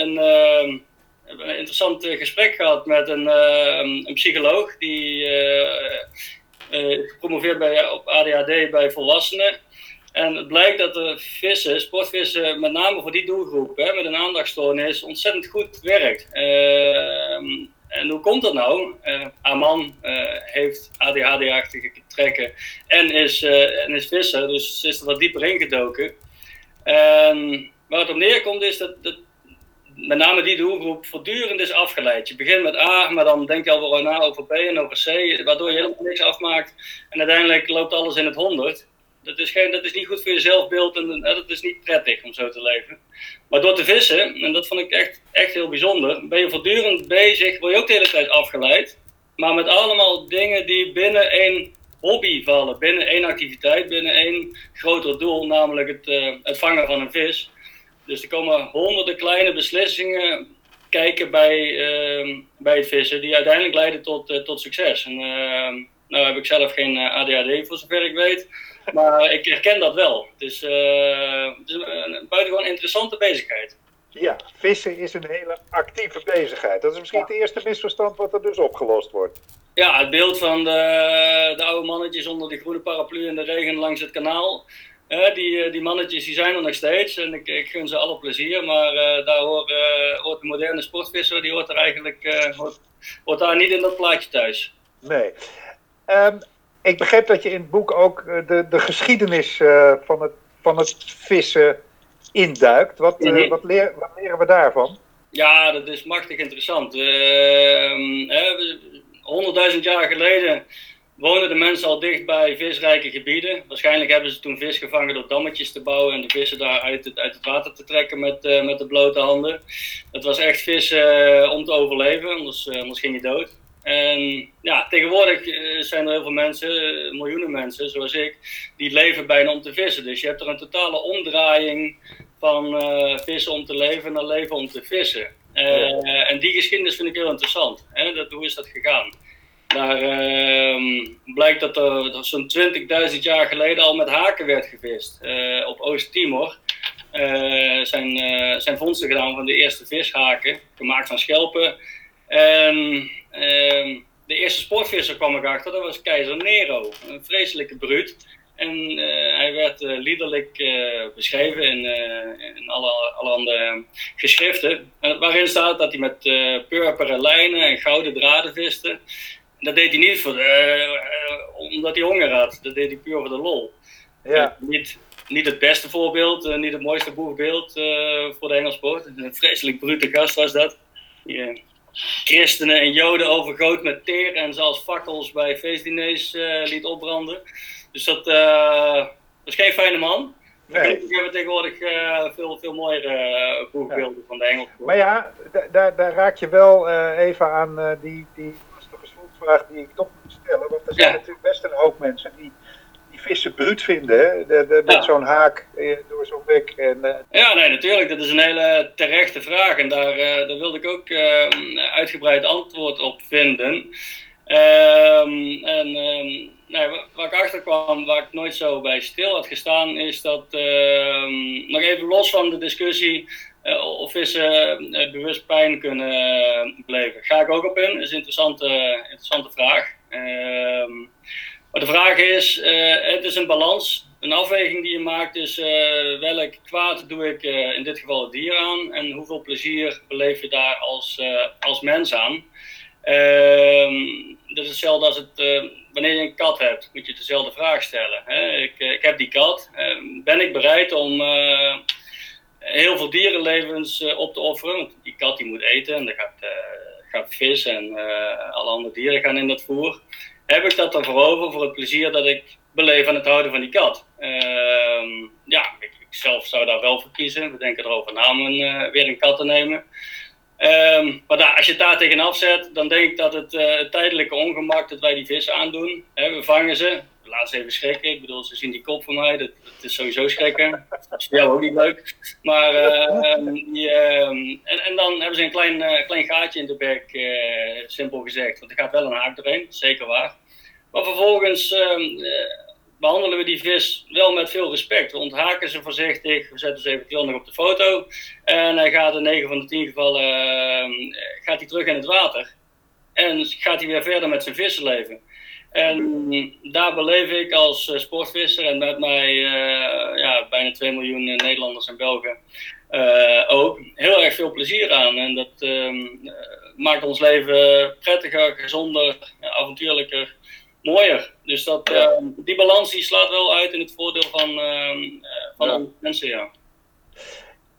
een, uh, een, interessant gesprek gehad met een, uh, een psycholoog die uh, gepromoveerd bij, op ADHD bij volwassenen. En het blijkt dat de vissen, sportvissen, met name voor die doelgroep hè, met een aandachtstoornis, ontzettend goed werkt. Ehm, en hoe komt dat nou? Uh, Aman heeft ADHD-achtige trekken en is, en is visser, dus ze is er wat dieper ingedoken. Um, waar het op neerkomt is dat, met name die doelgroep voortdurend is afgeleid. Je begint met A, maar dan denk je al na over B en over C, waardoor je helemaal niks afmaakt. En uiteindelijk loopt alles in het honderd. Dat is, geen, dat is niet goed voor je zelfbeeld en dat is niet prettig om zo te leven. Maar door te vissen, en dat vond ik echt, echt heel bijzonder, ben je voortdurend bezig, word je ook de hele tijd afgeleid. Maar met allemaal dingen die binnen één hobby vallen binnen één activiteit, binnen één groter doel, namelijk het, uh, het vangen van een vis. Dus er komen honderden kleine beslissingen kijken bij, uh, bij het vissen, die uiteindelijk leiden tot, uh, tot succes. En, ehm, nou heb ik zelf geen ADHD voor zover ik weet, maar ik herken dat wel. Het is, het is een buitengewoon interessante bezigheid. Ja, vissen is een hele actieve bezigheid. Dat is misschien het eerste misverstand wat er dus opgelost wordt. Ja, het beeld van de, de oude mannetjes onder die groene paraplu in de regen langs het kanaal. Eh, die, eh, die mannetjes die zijn er nog steeds en ik, ik gun ze alle plezier. Maar eh, daar hoort, uh, de moderne sportvisser, die hoort er eigenlijk hoort, daar niet in dat plaatje thuis. Nee. Ehm, ik begrijp dat je in het boek ook de, de geschiedenis van, het, van het vissen induikt. Wat, mhm. wat, leren we daarvan? Ja, dat is machtig interessant. Ehm, 100.000 jaar geleden woonden de mensen al dicht bij visrijke gebieden. Waarschijnlijk hebben ze toen vis gevangen door dammetjes te bouwen en de vissen daar uit het, uit het water te trekken met, eh, met de blote handen. Het was echt vis eh, om te overleven, anders, eh, anders ging je dood. En ja, tegenwoordig zijn er heel veel mensen, miljoenen mensen zoals ik, die leven bijna om te vissen. Dus je hebt er een totale omdraaiing van vissen om te leven naar leven om te vissen. Uh, en die geschiedenis vind ik heel interessant. Hè? Dat, hoe is dat gegaan? Daar uh, blijkt dat er, zo'n 20.000 jaar geleden al met haken werd gevist. Uh, op Oost-Timor zijn, zijn vondsten gedaan van de eerste vishaken, gemaakt van schelpen. En ehm, de eerste sportvisser kwam ik achter, dat was keizer Nero. Een vreselijke bruut. En uh, hij werd uh, liederlijk uh, beschreven in, in alle, allerhande geschriften. waarin staat dat hij met purperen lijnen en gouden draden viste. Dat deed hij niet voor, omdat hij honger had. Dat deed hij puur voor de lol. Ja. niet, niet het beste voorbeeld, niet het mooiste boegbeeld voor de Engelsport. Een vreselijk brute gast was dat. Die, christenen en joden overgoot met teer en zelfs fakkels bij feestdiners liet opbranden. Dus dat, uh, is geen fijne man. Nee. We hebben tegenwoordig uh, veel, veel mooiere proefbeelden van de Engelse. Maar ja, daar, daar raak je wel even aan die, die lastige slotvraag die ik toch moet stellen. Want er zijn natuurlijk best een hoop mensen die vissen bruut vinden, hè? De, de, met zo'n haak eh, door zo'n bek. En, uh... Ja, nee, natuurlijk. Dat is een hele terechte vraag. En daar, uh, daar wilde ik ook uitgebreid antwoord op vinden. Um, en um, nee, waar ik achter kwam, waar ik nooit zo bij stil had gestaan, is dat, uh, nog even los van de discussie uh, of vissen uh, bewust pijn kunnen beleven. Ga ik ook op in, is een interessante, interessante vraag. Ehm, maar de vraag is, het is een balans, een afweging die je maakt. Uh, welk kwaad doe ik in dit geval het dier aan en hoeveel plezier beleef je daar als, als mens aan? Ehm, dat is hetzelfde als het, wanneer je een kat hebt, moet je dezelfde vraag stellen. Hè? Ik, ik heb die kat, ehm, ben ik bereid om heel veel dierenlevens op te offeren? Want die kat die moet eten en er gaat, gaat vis en alle andere dieren gaan in dat voer heb ik dat ervoor over voor het plezier dat ik beleef aan het houden van die kat. Uh, ja, ik, ik, zelf zou daar wel voor kiezen. We denken erover na om een, weer een kat te nemen. Um, maar als je het daar tegenaf zet, dan denk ik dat het, uh, het tijdelijke ongemak dat wij die vissen aandoen. Hè, we vangen ze, laat ze even schrikken. Ik bedoel, ze zien die kop van mij, dat, is sowieso schrikken. Dat is voor ook niet leuk. Maar, die, uh, en, en dan hebben ze een klein, uh, klein gaatje in de bek, uh, simpel gezegd. Want er gaat wel een haak doorheen, zeker waar. Maar vervolgens ehm, behandelen we die vis wel met veel respect. We onthaken ze voorzichtig, we zetten ze eventueel nog op de foto. En hij gaat in 9 van de 10 gevallen ehm, gaat hij terug in het water. En gaat hij weer verder met zijn vissenleven. En daar beleef ik als uh, sportvisser en met mij uh, ja, bijna 2 miljoen Nederlanders en Belgen ook heel erg veel plezier aan. En dat ehm, maakt ons leven prettiger, gezonder, avontuurlijker, mooier. Dus dat, ehm, die balans die slaat wel uit in het voordeel van, ehm, van ja. mensen, ja.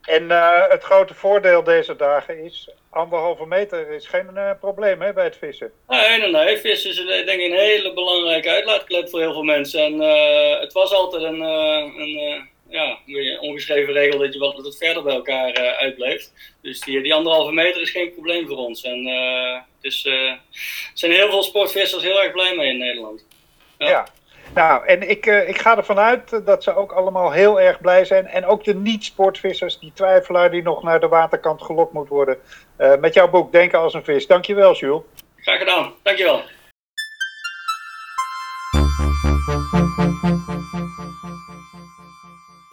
En het grote voordeel deze dagen is anderhalve meter is geen uh, probleem hè, bij het vissen. Nee, nee, nee. Vissen is denk ik een hele belangrijke uitlaatklep voor heel veel mensen. En uh, het was altijd een, uh, een ja, een ongeschreven regel dat je wat, wat verder bij elkaar uitbleeft. Dus die, die anderhalve meter is geen probleem voor ons. En dus, er zijn heel veel sportvissers heel erg blij mee in Nederland. ja. ja. Nou, en ik, uh, ik ga ervan uit dat ze ook allemaal heel erg blij zijn. En ook de niet-sportvissers, die twijfelaar die nog naar de waterkant gelokt moet worden. Uh, met jouw boek Denken als een vis. Dankjewel, Jules. Graag gedaan. Dankjewel.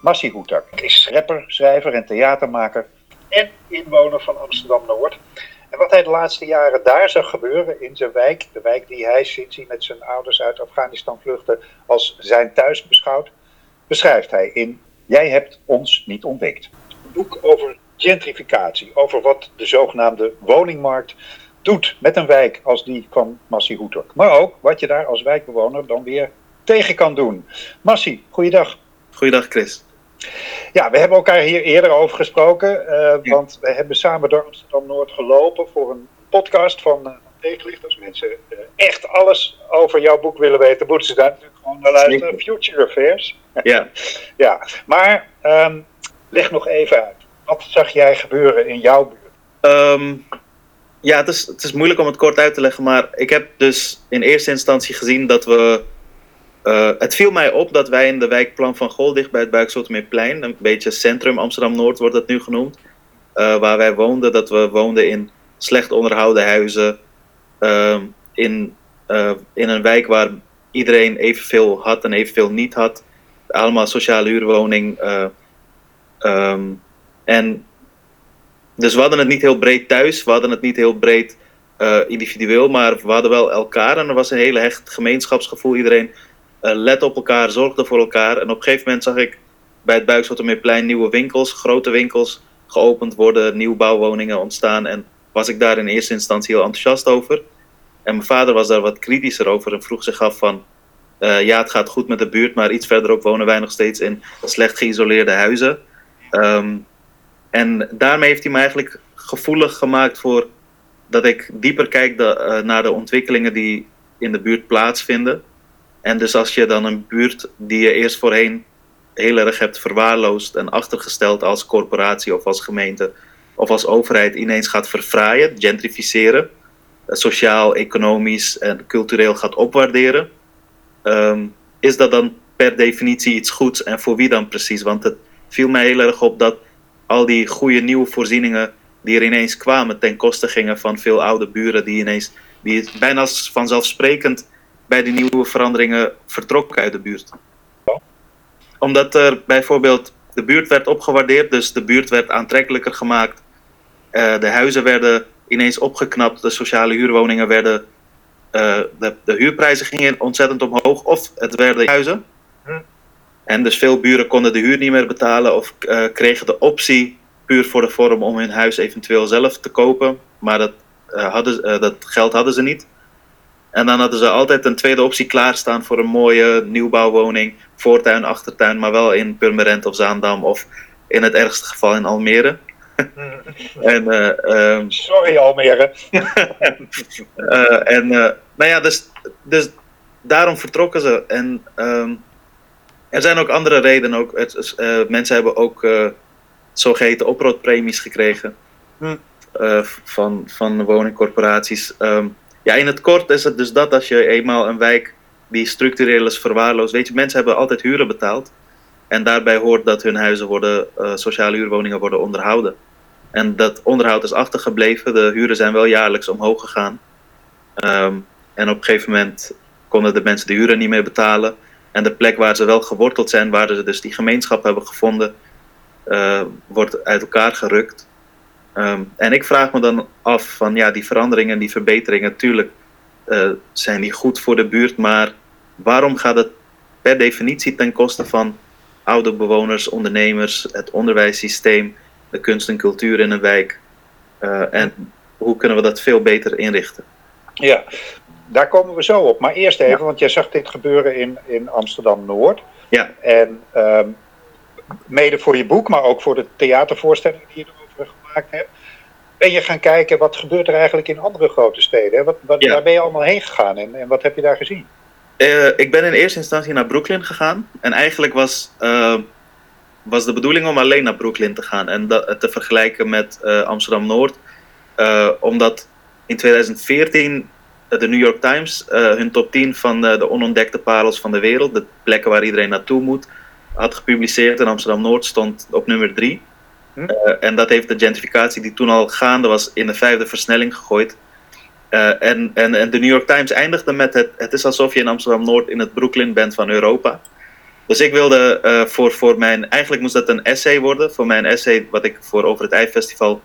Massie Hoetak is rapper, schrijver en theatermaker. En inwoner van Amsterdam-Noord. En wat hij de laatste jaren daar zag gebeuren in zijn wijk, de wijk die hij sinds hij met zijn ouders uit Afghanistan vluchtte als zijn thuis beschouwt, beschrijft hij in Jij hebt ons niet ontdekt. Een boek over gentrificatie, over wat de zogenaamde woningmarkt doet met een wijk als die van Massie Hoetok. Maar ook wat je daar als wijkbewoner dan weer tegen kan doen. Massie, goeiedag. Goeiedag Chris. Ja, we hebben elkaar hier eerder over gesproken, uh, ja. want we hebben samen door Amsterdam-Noord gelopen voor een podcast van uh, Tegenlicht. Als mensen uh, echt alles over jouw boek willen weten, moeten ze daar natuurlijk gewoon naar luisteren. Future Affairs. Ja. ja, maar um, leg nog even uit. Wat zag jij gebeuren in jouw buurt? Um, ja, het is, het is moeilijk om het kort uit te leggen, maar ik heb dus in eerste instantie gezien dat we uh, het viel mij op dat wij in de wijk Plan van Gool, dicht bij het Buikzotermeerplein, een beetje centrum Amsterdam-Noord wordt dat nu genoemd, uh, waar wij woonden, dat we woonden in slecht onderhouden huizen, uh, in, in een wijk waar iedereen evenveel had en evenveel niet had. Allemaal sociale huurwoning. Um, en dus we hadden het niet heel breed thuis, we hadden het niet heel breed individueel, maar we hadden wel elkaar en er was een hele hecht gemeenschapsgevoel. Iedereen let op elkaar, zorgde voor elkaar. En op een gegeven moment zag ik bij het Buikswatermeerplein nieuwe winkels, grote winkels geopend worden, nieuwbouwwoningen ontstaan. En was ik daar in eerste instantie heel enthousiast over. En mijn vader was daar wat kritischer over en vroeg zich af van... Uh, ja, het gaat goed met de buurt, maar iets verderop wonen wij nog steeds in slecht geïsoleerde huizen. Um, en daarmee heeft hij me eigenlijk gevoelig gemaakt voor dat ik dieper kijk de, uh, naar de ontwikkelingen die in de buurt plaatsvinden. En dus als je dan een buurt die je eerst voorheen heel erg hebt verwaarloosd en achtergesteld als corporatie of als gemeente of als overheid ineens gaat verfraaien, gentrificeren, eh, sociaal, economisch en cultureel gaat opwaarderen, ehm, is dat dan per definitie iets goeds en voor wie dan precies? Want het viel mij heel erg op dat al die goede nieuwe voorzieningen die er ineens kwamen ten koste gingen van veel oude buren die ineens die bijna vanzelfsprekend bij die nieuwe veranderingen vertrokken uit de buurt. Omdat er bijvoorbeeld de buurt werd opgewaardeerd, dus de buurt werd aantrekkelijker gemaakt. Uh, de huizen werden ineens opgeknapt, de sociale huurwoningen werden. Uh, de, de, huurprijzen gingen ontzettend omhoog, of het werden huizen. En dus veel buren konden de huur niet meer betalen of uh, kregen de optie puur voor de vorm om hun huis eventueel zelf te kopen. Maar dat, hadden, dat geld hadden ze niet. En dan hadden ze altijd een tweede optie klaarstaan voor een mooie nieuwbouwwoning. Voortuin, achtertuin, maar wel in Purmerend of Zaandam of in het ergste geval in Almere. en, uh, um, Sorry Almere. uh, en uh, nou ja, dus, dus daarom vertrokken ze. En um, er zijn ook andere redenen. Ook, het, mensen hebben ook zogeheten oproodpremies gekregen hm. van, van woningcorporaties. Um, ja, in het kort is het dus dat als je eenmaal een wijk die structureel is verwaarloosd. Weet je, mensen hebben altijd huren betaald. En daarbij hoort dat hun huizen worden, uh, sociale huurwoningen worden onderhouden. En dat onderhoud is achtergebleven. De huren zijn wel jaarlijks omhoog gegaan. Um, en op een gegeven moment konden de mensen de huren niet meer betalen. En de plek waar ze wel geworteld zijn, waar ze dus die gemeenschap hebben gevonden, uh, wordt uit elkaar gerukt. Um, en ik vraag me dan af van ja, die veranderingen, die verbeteringen, natuurlijk uh, zijn die goed voor de buurt, maar waarom gaat het per definitie ten koste van oude bewoners, ondernemers, het onderwijssysteem, de kunst en cultuur in een wijk? Uh, en hoe kunnen we dat veel beter inrichten? Ja, daar komen we zo op. Maar eerst even, ja. want jij zag dit gebeuren in, in Amsterdam Noord. Ja. En um, mede voor je boek, maar ook voor de theatervoorstelling die je gemaakt hebt. Ben je gaan kijken wat gebeurt er eigenlijk in andere grote steden? Wat, wat, ja. Waar ben je allemaal heen gegaan en, en wat heb je daar gezien? Uh, ik ben in eerste instantie naar Brooklyn gegaan. En eigenlijk was, uh, was de bedoeling om alleen naar Brooklyn te gaan en dat, te vergelijken met uh, Amsterdam Noord. omdat in 2014 de New York Times hun top 10 van de onontdekte parels van de wereld, de plekken waar iedereen naartoe moet, had gepubliceerd. En Amsterdam Noord stond op nummer 3. Hm? Uh, en dat heeft de gentrificatie die toen al gaande was in de vijfde versnelling gegooid. Uh, en, en, en de New York Times eindigde met het, het is alsof je in Amsterdam Noord in het Brooklyn bent van Europa. Dus ik wilde uh, voor, voor mijn, eigenlijk moest dat een essay worden, voor mijn essay wat ik voor Over het IJfestival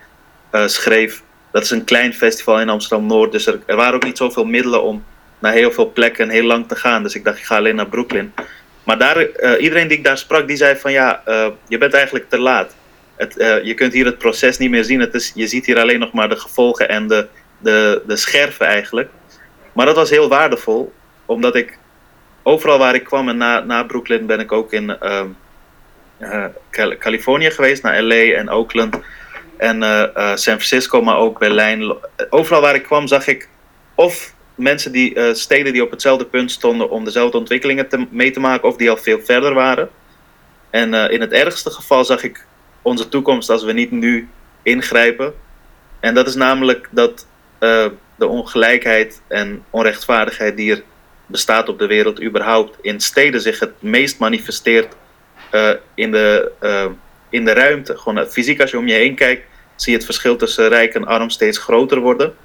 schreef. Dat is een klein festival in Amsterdam Noord, dus er, er waren ook niet zoveel middelen om naar heel veel plekken heel lang te gaan. Dus ik dacht, ik ga alleen naar Brooklyn. Maar daar, iedereen die ik daar sprak, die zei van ja, je bent eigenlijk te laat. Uh, je kunt hier het proces niet meer zien. Het is, je ziet hier alleen nog maar de gevolgen en de, de, de scherven eigenlijk. Maar dat was heel waardevol, omdat ik overal waar ik kwam en na, na Brooklyn ben ik ook in Californië geweest, naar LA en Oakland en San Francisco, maar ook Berlijn. Overal waar ik kwam zag ik of mensen die, steden die op hetzelfde punt stonden om dezelfde ontwikkelingen te, mee te maken, of die al veel verder waren. En in het ergste geval zag ik onze toekomst als we niet nu ingrijpen. En dat is namelijk dat uh, de ongelijkheid en onrechtvaardigheid die er bestaat op de wereld überhaupt in steden zich het meest manifesteert in, de, in de ruimte. Gewoon fysiek als je om je heen kijkt, zie je het verschil tussen rijk en arm steeds groter worden.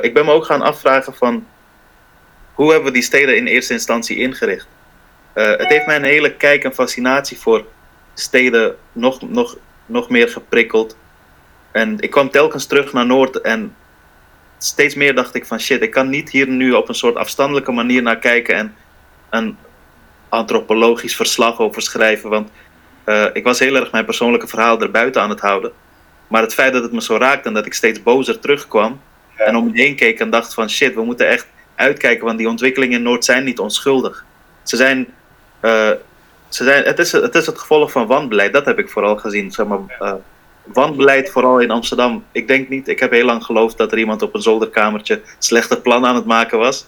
Ik ben me ook gaan afvragen van hoe hebben we die steden in eerste instantie ingericht? Het heeft mij een hele kijk en fascinatie voor steden nog, nog, nog meer geprikkeld. En ik kwam telkens terug naar Noord en steeds meer dacht ik van shit, ik kan niet hier nu op een soort afstandelijke manier naar kijken en een antropologisch verslag over schrijven. Want uh, ik was heel erg mijn persoonlijke verhaal erbuiten aan het houden. Maar het feit dat het me zo raakte en dat ik steeds bozer terugkwam, en om me heen keek en dacht van shit, we moeten echt uitkijken, want die ontwikkelingen in Noord zijn niet onschuldig. Ze zijn, uh, ze zijn het, is, het is het gevolg van wanbeleid, dat heb ik vooral gezien. Zeg maar, uh, wanbeleid vooral in Amsterdam. Ik denk niet, ik heb heel lang geloofd dat er iemand op een zolderkamertje slechte plannen aan het maken was.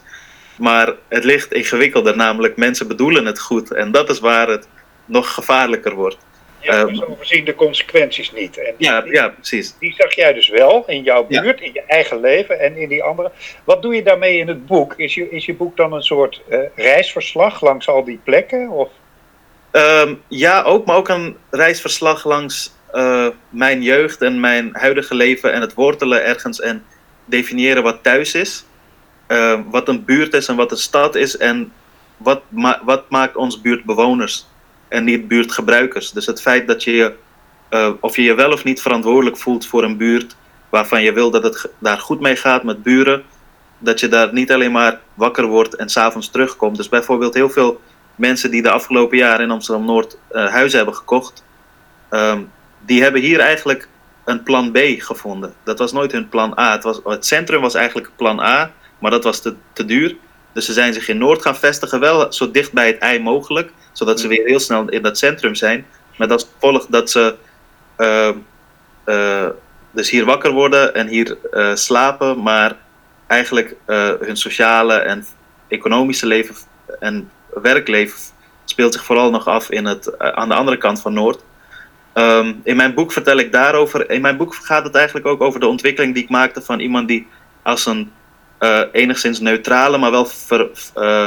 Maar het ligt ingewikkelder, namelijk mensen bedoelen het goed. En dat is waar het nog gevaarlijker wordt. Ja, Eh, ze overzien de consequenties niet. En die, Ja, ja, precies. die zag jij dus wel in jouw Ja. buurt, in je eigen leven en in die andere. Wat doe je daarmee in het boek? Is je, is je boek dan een soort eh, reisverslag langs al die plekken? Of? Ehm, ja, ook, maar ook een reisverslag langs eh, mijn jeugd en mijn huidige leven en het wortelen ergens en definiëren wat thuis is. Eh, wat een buurt is en wat een stad is en wat, wat maakt ons buurtbewoners en niet buurtgebruikers. Dus het feit dat je je, eh, of je je wel of niet verantwoordelijk voelt voor een buurt waarvan je wil dat het daar goed mee gaat met buren, dat je daar niet alleen maar wakker wordt en s'avonds terugkomt. Dus bijvoorbeeld heel veel mensen die de afgelopen jaren in Amsterdam Noord eh, huizen hebben gekocht, ehm, die hebben hier eigenlijk een plan B gevonden. Dat was nooit hun plan A. Het, was, het centrum was eigenlijk plan A, maar dat was te, te duur. Dus ze zijn zich in Noord gaan vestigen, wel zo dicht bij het ei mogelijk, zodat ze weer heel snel in dat centrum zijn. Met als gevolg dat ze ehm, eh, dus hier wakker worden en hier eh, slapen, maar eigenlijk hun sociale en economische leven en werkleven speelt zich vooral nog af in het, eh, aan de andere kant van Noord. Ehm, in mijn boek vertel ik daarover. In mijn boek gaat het eigenlijk ook over de ontwikkeling die ik maakte van iemand die als een eh, enigszins neutrale, maar wel eh,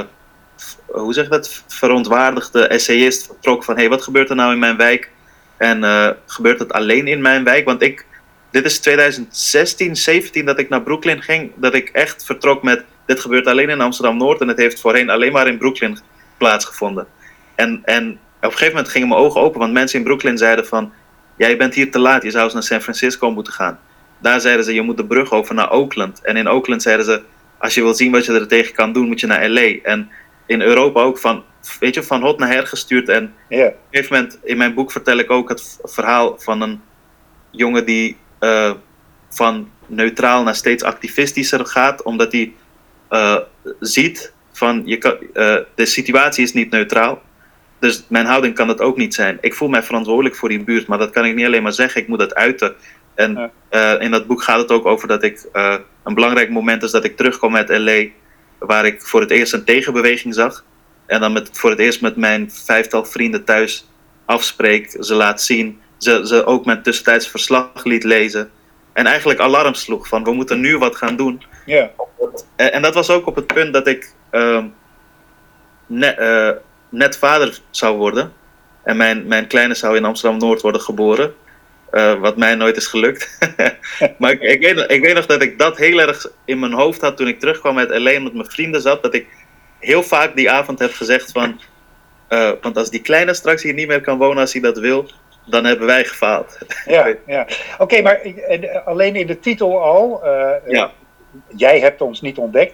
hoe zeg dat, verontwaardigde essayist vertrok van hey, wat gebeurt er nou in mijn wijk? En gebeurt het alleen in mijn wijk? Want ik, dit is 2016, 17 dat ik naar Brooklyn ging, dat ik echt vertrok met dit gebeurt alleen in Amsterdam Noord en het heeft voorheen alleen maar in Brooklyn plaatsgevonden. En, en op een gegeven moment gingen mijn ogen open, want mensen in Brooklyn zeiden van, ja, je bent hier te laat, je zou eens naar San Francisco moeten gaan. Daar zeiden ze, je moet de brug over naar Oakland. En in Oakland zeiden ze, als je wil zien wat je er tegen kan doen, moet je naar LA. En in Europa ook van, weet je, van hot naar her gestuurd. En Ja. op een gegeven moment, in mijn boek vertel ik ook het verhaal van een jongen die eh, van neutraal naar steeds activistischer gaat, omdat hij eh, ziet van je kan, eh, de situatie is niet neutraal. Dus mijn houding kan dat ook niet zijn. Ik voel mij verantwoordelijk voor die buurt, maar dat kan ik niet alleen maar zeggen, ik moet dat uiten. En Ja. eh, in dat boek gaat het ook over dat ik eh, een belangrijk moment is dat ik terugkom uit LA, waar ik voor het eerst een tegenbeweging zag. En dan met, voor het eerst met mijn vijftal vrienden thuis afspreek, ze laat zien, ze, ze ook mijn tussentijds verslag liet lezen. En eigenlijk alarm sloeg van we moeten nu wat gaan doen. Ja. En, en dat was ook op het punt dat ik ehm, net, eh, net vader zou worden. En mijn, mijn kleine zou in Amsterdam Noord worden geboren. Eh, wat mij nooit is gelukt. maar ik, ik, weet, ik weet nog dat ik dat heel erg in mijn hoofd had toen ik terugkwam uit LA en met mijn vrienden zat. Dat ik heel vaak die avond heb gezegd van... eh, want als die kleine straks hier niet meer kan wonen als hij dat wil, dan hebben wij gefaald. Ja, ja. Oké, maar alleen in de titel al, Ja. jij hebt ons niet ontdekt,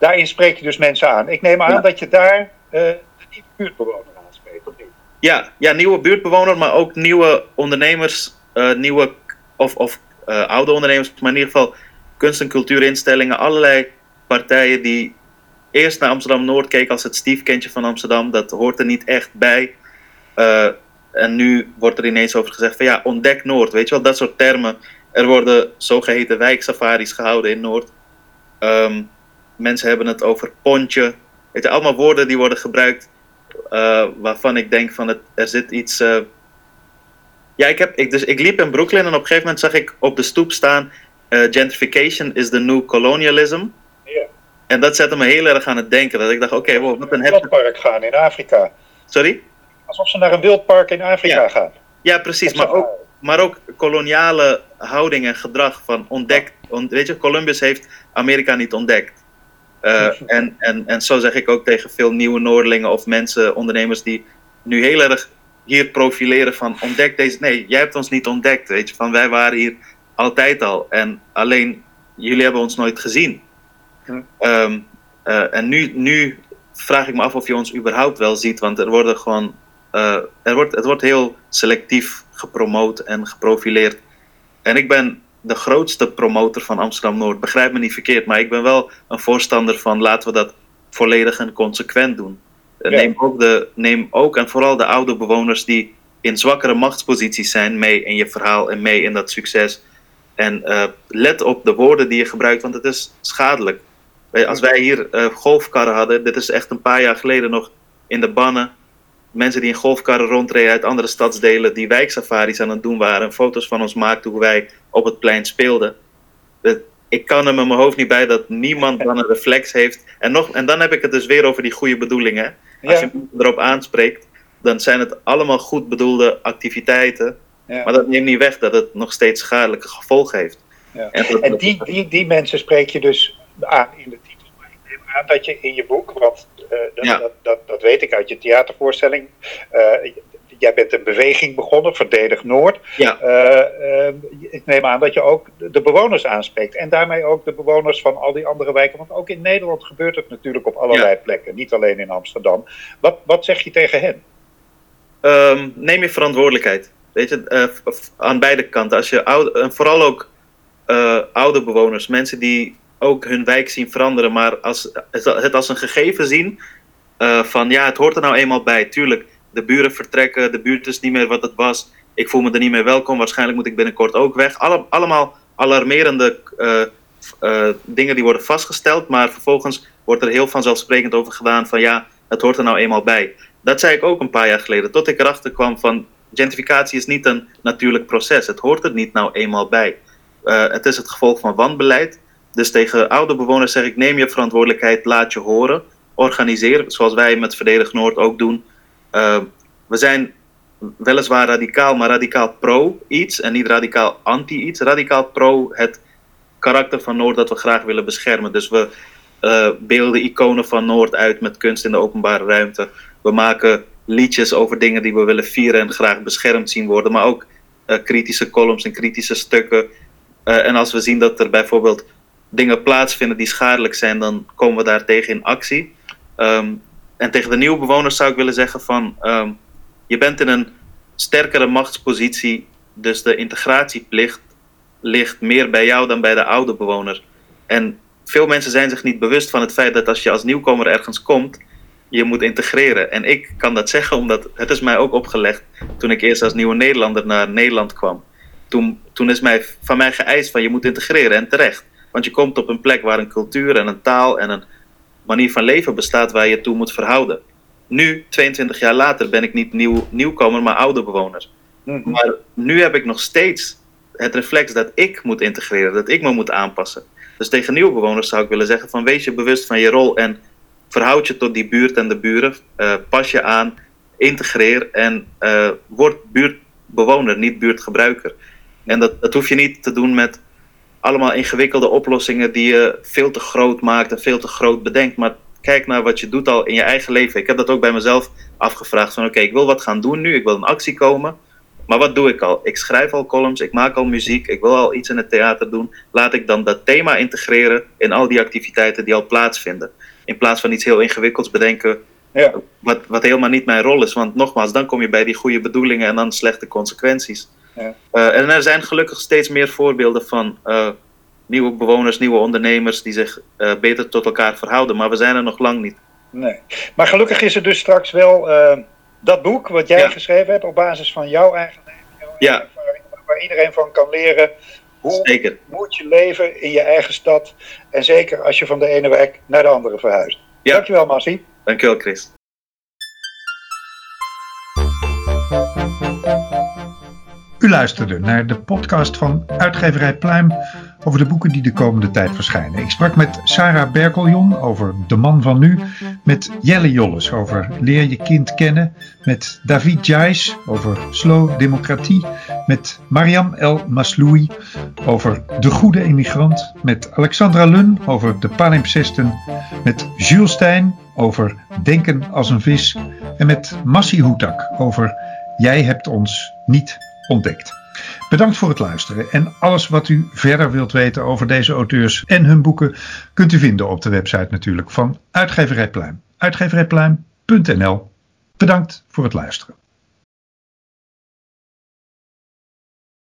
daarin spreek je dus mensen aan. Ik neem aan Ja. dat je daar eh de nieuwe buurtbewoner aanspreekt, of niet? Ja, ja, nieuwe buurtbewoner, maar ook nieuwe ondernemers, eh, nieuwe of, of eh, oude ondernemers, maar in ieder geval kunst- en cultuurinstellingen, allerlei partijen die eerst naar Amsterdam Noord keken als het stiefkindje van Amsterdam. Dat hoort er niet echt bij. Eh, en nu wordt er ineens over gezegd van ja, ontdek Noord, weet je wel, dat soort termen. Er worden zogeheten wijksafaris gehouden in Noord. Ehm, mensen hebben het over pontje. Weet je, allemaal woorden die worden gebruikt eh, waarvan ik denk van het, er zit iets. eh, Ja, ik, heb, ik, dus ik liep in Brooklyn en op een gegeven moment zag ik op de stoep staan: eh, Gentrification is the new colonialism. Ja. En dat zette me heel erg aan het denken. Dat ik dacht: oké, wow, wat een heftig. wildpark gaan in Afrika. Sorry? Alsof ze naar een wildpark in Afrika Ja. gaan. Ja, precies. Maar ook, maar ook koloniale houding en gedrag van ontdekt. On, weet je, Columbus heeft Amerika niet ontdekt. Eh, en, en, en zo zeg ik ook tegen veel nieuwe Noordelingen of mensen, ondernemers die nu heel erg hier profileren van ontdek deze. Nee, jij hebt ons niet ontdekt. Weet je, van wij waren hier altijd al. En alleen jullie hebben ons nooit gezien. Hm. Ehm, eh, en nu, nu vraag ik me af of je ons überhaupt wel ziet, want er worden gewoon eh, er wordt, het wordt heel selectief gepromoot en geprofileerd. En ik ben de grootste promotor van Amsterdam Noord. Begrijp me niet verkeerd, maar ik ben wel een voorstander van laten we dat volledig en consequent doen. Eh, Ja. Neem, ook de, neem ook en vooral de oude bewoners die in zwakkere machtsposities zijn mee in je verhaal en mee in dat succes. En eh, let op de woorden die je gebruikt, want het is schadelijk. Wij- Als wij hier eh, golfkarren hadden, dit is echt een paar jaar geleden nog in de bannen. Mensen die in golfkarren rondreden uit andere stadsdelen, die wijksafaris aan het doen waren, foto's van ons maakten hoe wij op het plein speelden. ik kan er met mijn hoofd niet bij dat niemand dan een reflex heeft. En, nog, en dan heb ik het dus weer over die goede bedoelingen. Als je erop aanspreekt, dan zijn het allemaal goed bedoelde activiteiten. Ja. Maar dat neemt niet weg dat het nog steeds schadelijke gevolgen heeft. Ja. En, die, die, die mensen spreek je dus aan in de titel. Ik neem aan dat je in je boek, want uh, dat, dat, dat, dat, weet ik uit je theatervoorstelling. Uh, jij bent een beweging begonnen, Verdedig Noord. Ja. Uh, ik neem aan dat je ook de bewoners aanspreekt. En daarmee ook de bewoners van al die andere wijken. Want ook in Nederland gebeurt het natuurlijk op allerlei plekken. Niet alleen in Amsterdam. Wat, wat zeg je tegen hen? Um, neem je verantwoordelijkheid. Weet je, uh, aan beide kanten. Als je oude, en vooral ook uh, oude bewoners, mensen die ook hun wijk zien veranderen, maar als, het als een gegeven zien uh, van ja, het hoort er nou eenmaal bij. Tuurlijk, de buren vertrekken, de buurt is niet meer wat het was. Ik voel me er niet meer welkom, waarschijnlijk moet ik binnenkort ook weg. Alle, allemaal alarmerende dingen die worden vastgesteld, maar vervolgens wordt er heel vanzelfsprekend over gedaan van ja, het hoort er nou eenmaal bij. Dat zei ik ook een paar jaar geleden, tot ik erachter kwam van gentrificatie is niet een natuurlijk proces. Het hoort er niet nou eenmaal bij. Het is het gevolg van wanbeleid. Dus tegen oude bewoners zeg ik: neem je verantwoordelijkheid, laat je horen. Organiseer, zoals wij met Verdedig Noord ook doen. Uh, we zijn weliswaar radicaal, maar radicaal pro iets en niet radicaal anti iets. Radicaal pro het karakter van Noord dat we graag willen beschermen. Dus we uh, beelden iconen van Noord uit met kunst in de openbare ruimte. We maken liedjes over dingen die we willen vieren en graag beschermd zien worden, maar ook uh, kritische columns en kritische stukken. En als we zien dat er bijvoorbeeld dingen plaatsvinden die schadelijk zijn, dan komen we daar tegen in actie. Um, en tegen de nieuwe bewoners zou ik willen zeggen van, um, je bent in een sterkere machtspositie, dus de integratieplicht ligt meer bij jou dan bij de oude bewoner. En veel mensen zijn zich niet bewust van het feit dat als je als nieuwkomer ergens komt, je moet integreren. En ik kan dat zeggen omdat het is mij ook opgelegd toen ik eerst als nieuwe Nederlander naar Nederland kwam. Toen, toen is mij, van mij geëist van je moet integreren en terecht. Want je komt op een plek waar een cultuur en een taal en een manier van leven bestaat waar je toe moet verhouden. Nu, 22 jaar later, ben ik niet nieuw, nieuwkomer, maar oude bewoner. Mhm. Maar nu heb ik nog steeds het reflex dat ik moet integreren, dat ik me moet aanpassen. Dus tegen nieuwe bewoners zou ik willen zeggen van wees je bewust van je rol en verhoud je tot die buurt en de buren. Uh, pas je aan, integreer en uh, word buurtbewoner, niet buurtgebruiker. En dat, dat hoef je niet te doen met allemaal ingewikkelde oplossingen die je veel te groot maakt en veel te groot bedenkt. Maar kijk naar wat je doet al in je eigen leven. Ik heb dat ook bij mezelf afgevraagd van oké, ik wil wat gaan doen nu, ik wil een actie komen. Maar wat doe ik al? Ik schrijf al columns, ik maak al muziek, ik wil al iets in het theater doen. Laat ik dan dat thema integreren in al die activiteiten die al plaatsvinden. In plaats van iets heel ingewikkelds bedenken, ja. wat, wat helemaal niet mijn rol is. Want nogmaals, dan kom je bij die goede bedoelingen en dan slechte consequenties. Ja. Uh, en er zijn gelukkig steeds meer voorbeelden van uh, nieuwe bewoners, nieuwe ondernemers die zich uh, beter tot elkaar verhouden. Maar we zijn er nog lang niet. Nee. Maar gelukkig is er dus straks wel dat boek wat jij ja. geschreven hebt op basis van jouw eigen leven, jouw ja. ervaring, waar iedereen van kan leren hoe zeker. moet je leven in je eigen stad? En zeker als je van de ene wijk naar de andere verhuist. Ja. Dankjewel, Massie. Dankjewel, Chris. U luisterde naar de podcast van Uitgeverij Pluim over de boeken die de komende tijd verschijnen. Ik sprak met Sarah Berkeljon over De Man van Nu, met Jelle Jolles over Leer je kind kennen, met David Jais over Slow Democratie, met Mariam El Masloui over De Goede Immigrant, met Alexandra Lun over de palimpsesten, met Jules Stijn over Denken als een vis en met Massi Hoetak over Jij hebt ons niet ontdekt. Bedankt voor het luisteren en alles wat u verder wilt weten over deze auteurs en hun boeken kunt u vinden op de website natuurlijk van Uitgeverij Pluim. Uitgeverijpluim.nl Bedankt voor het luisteren.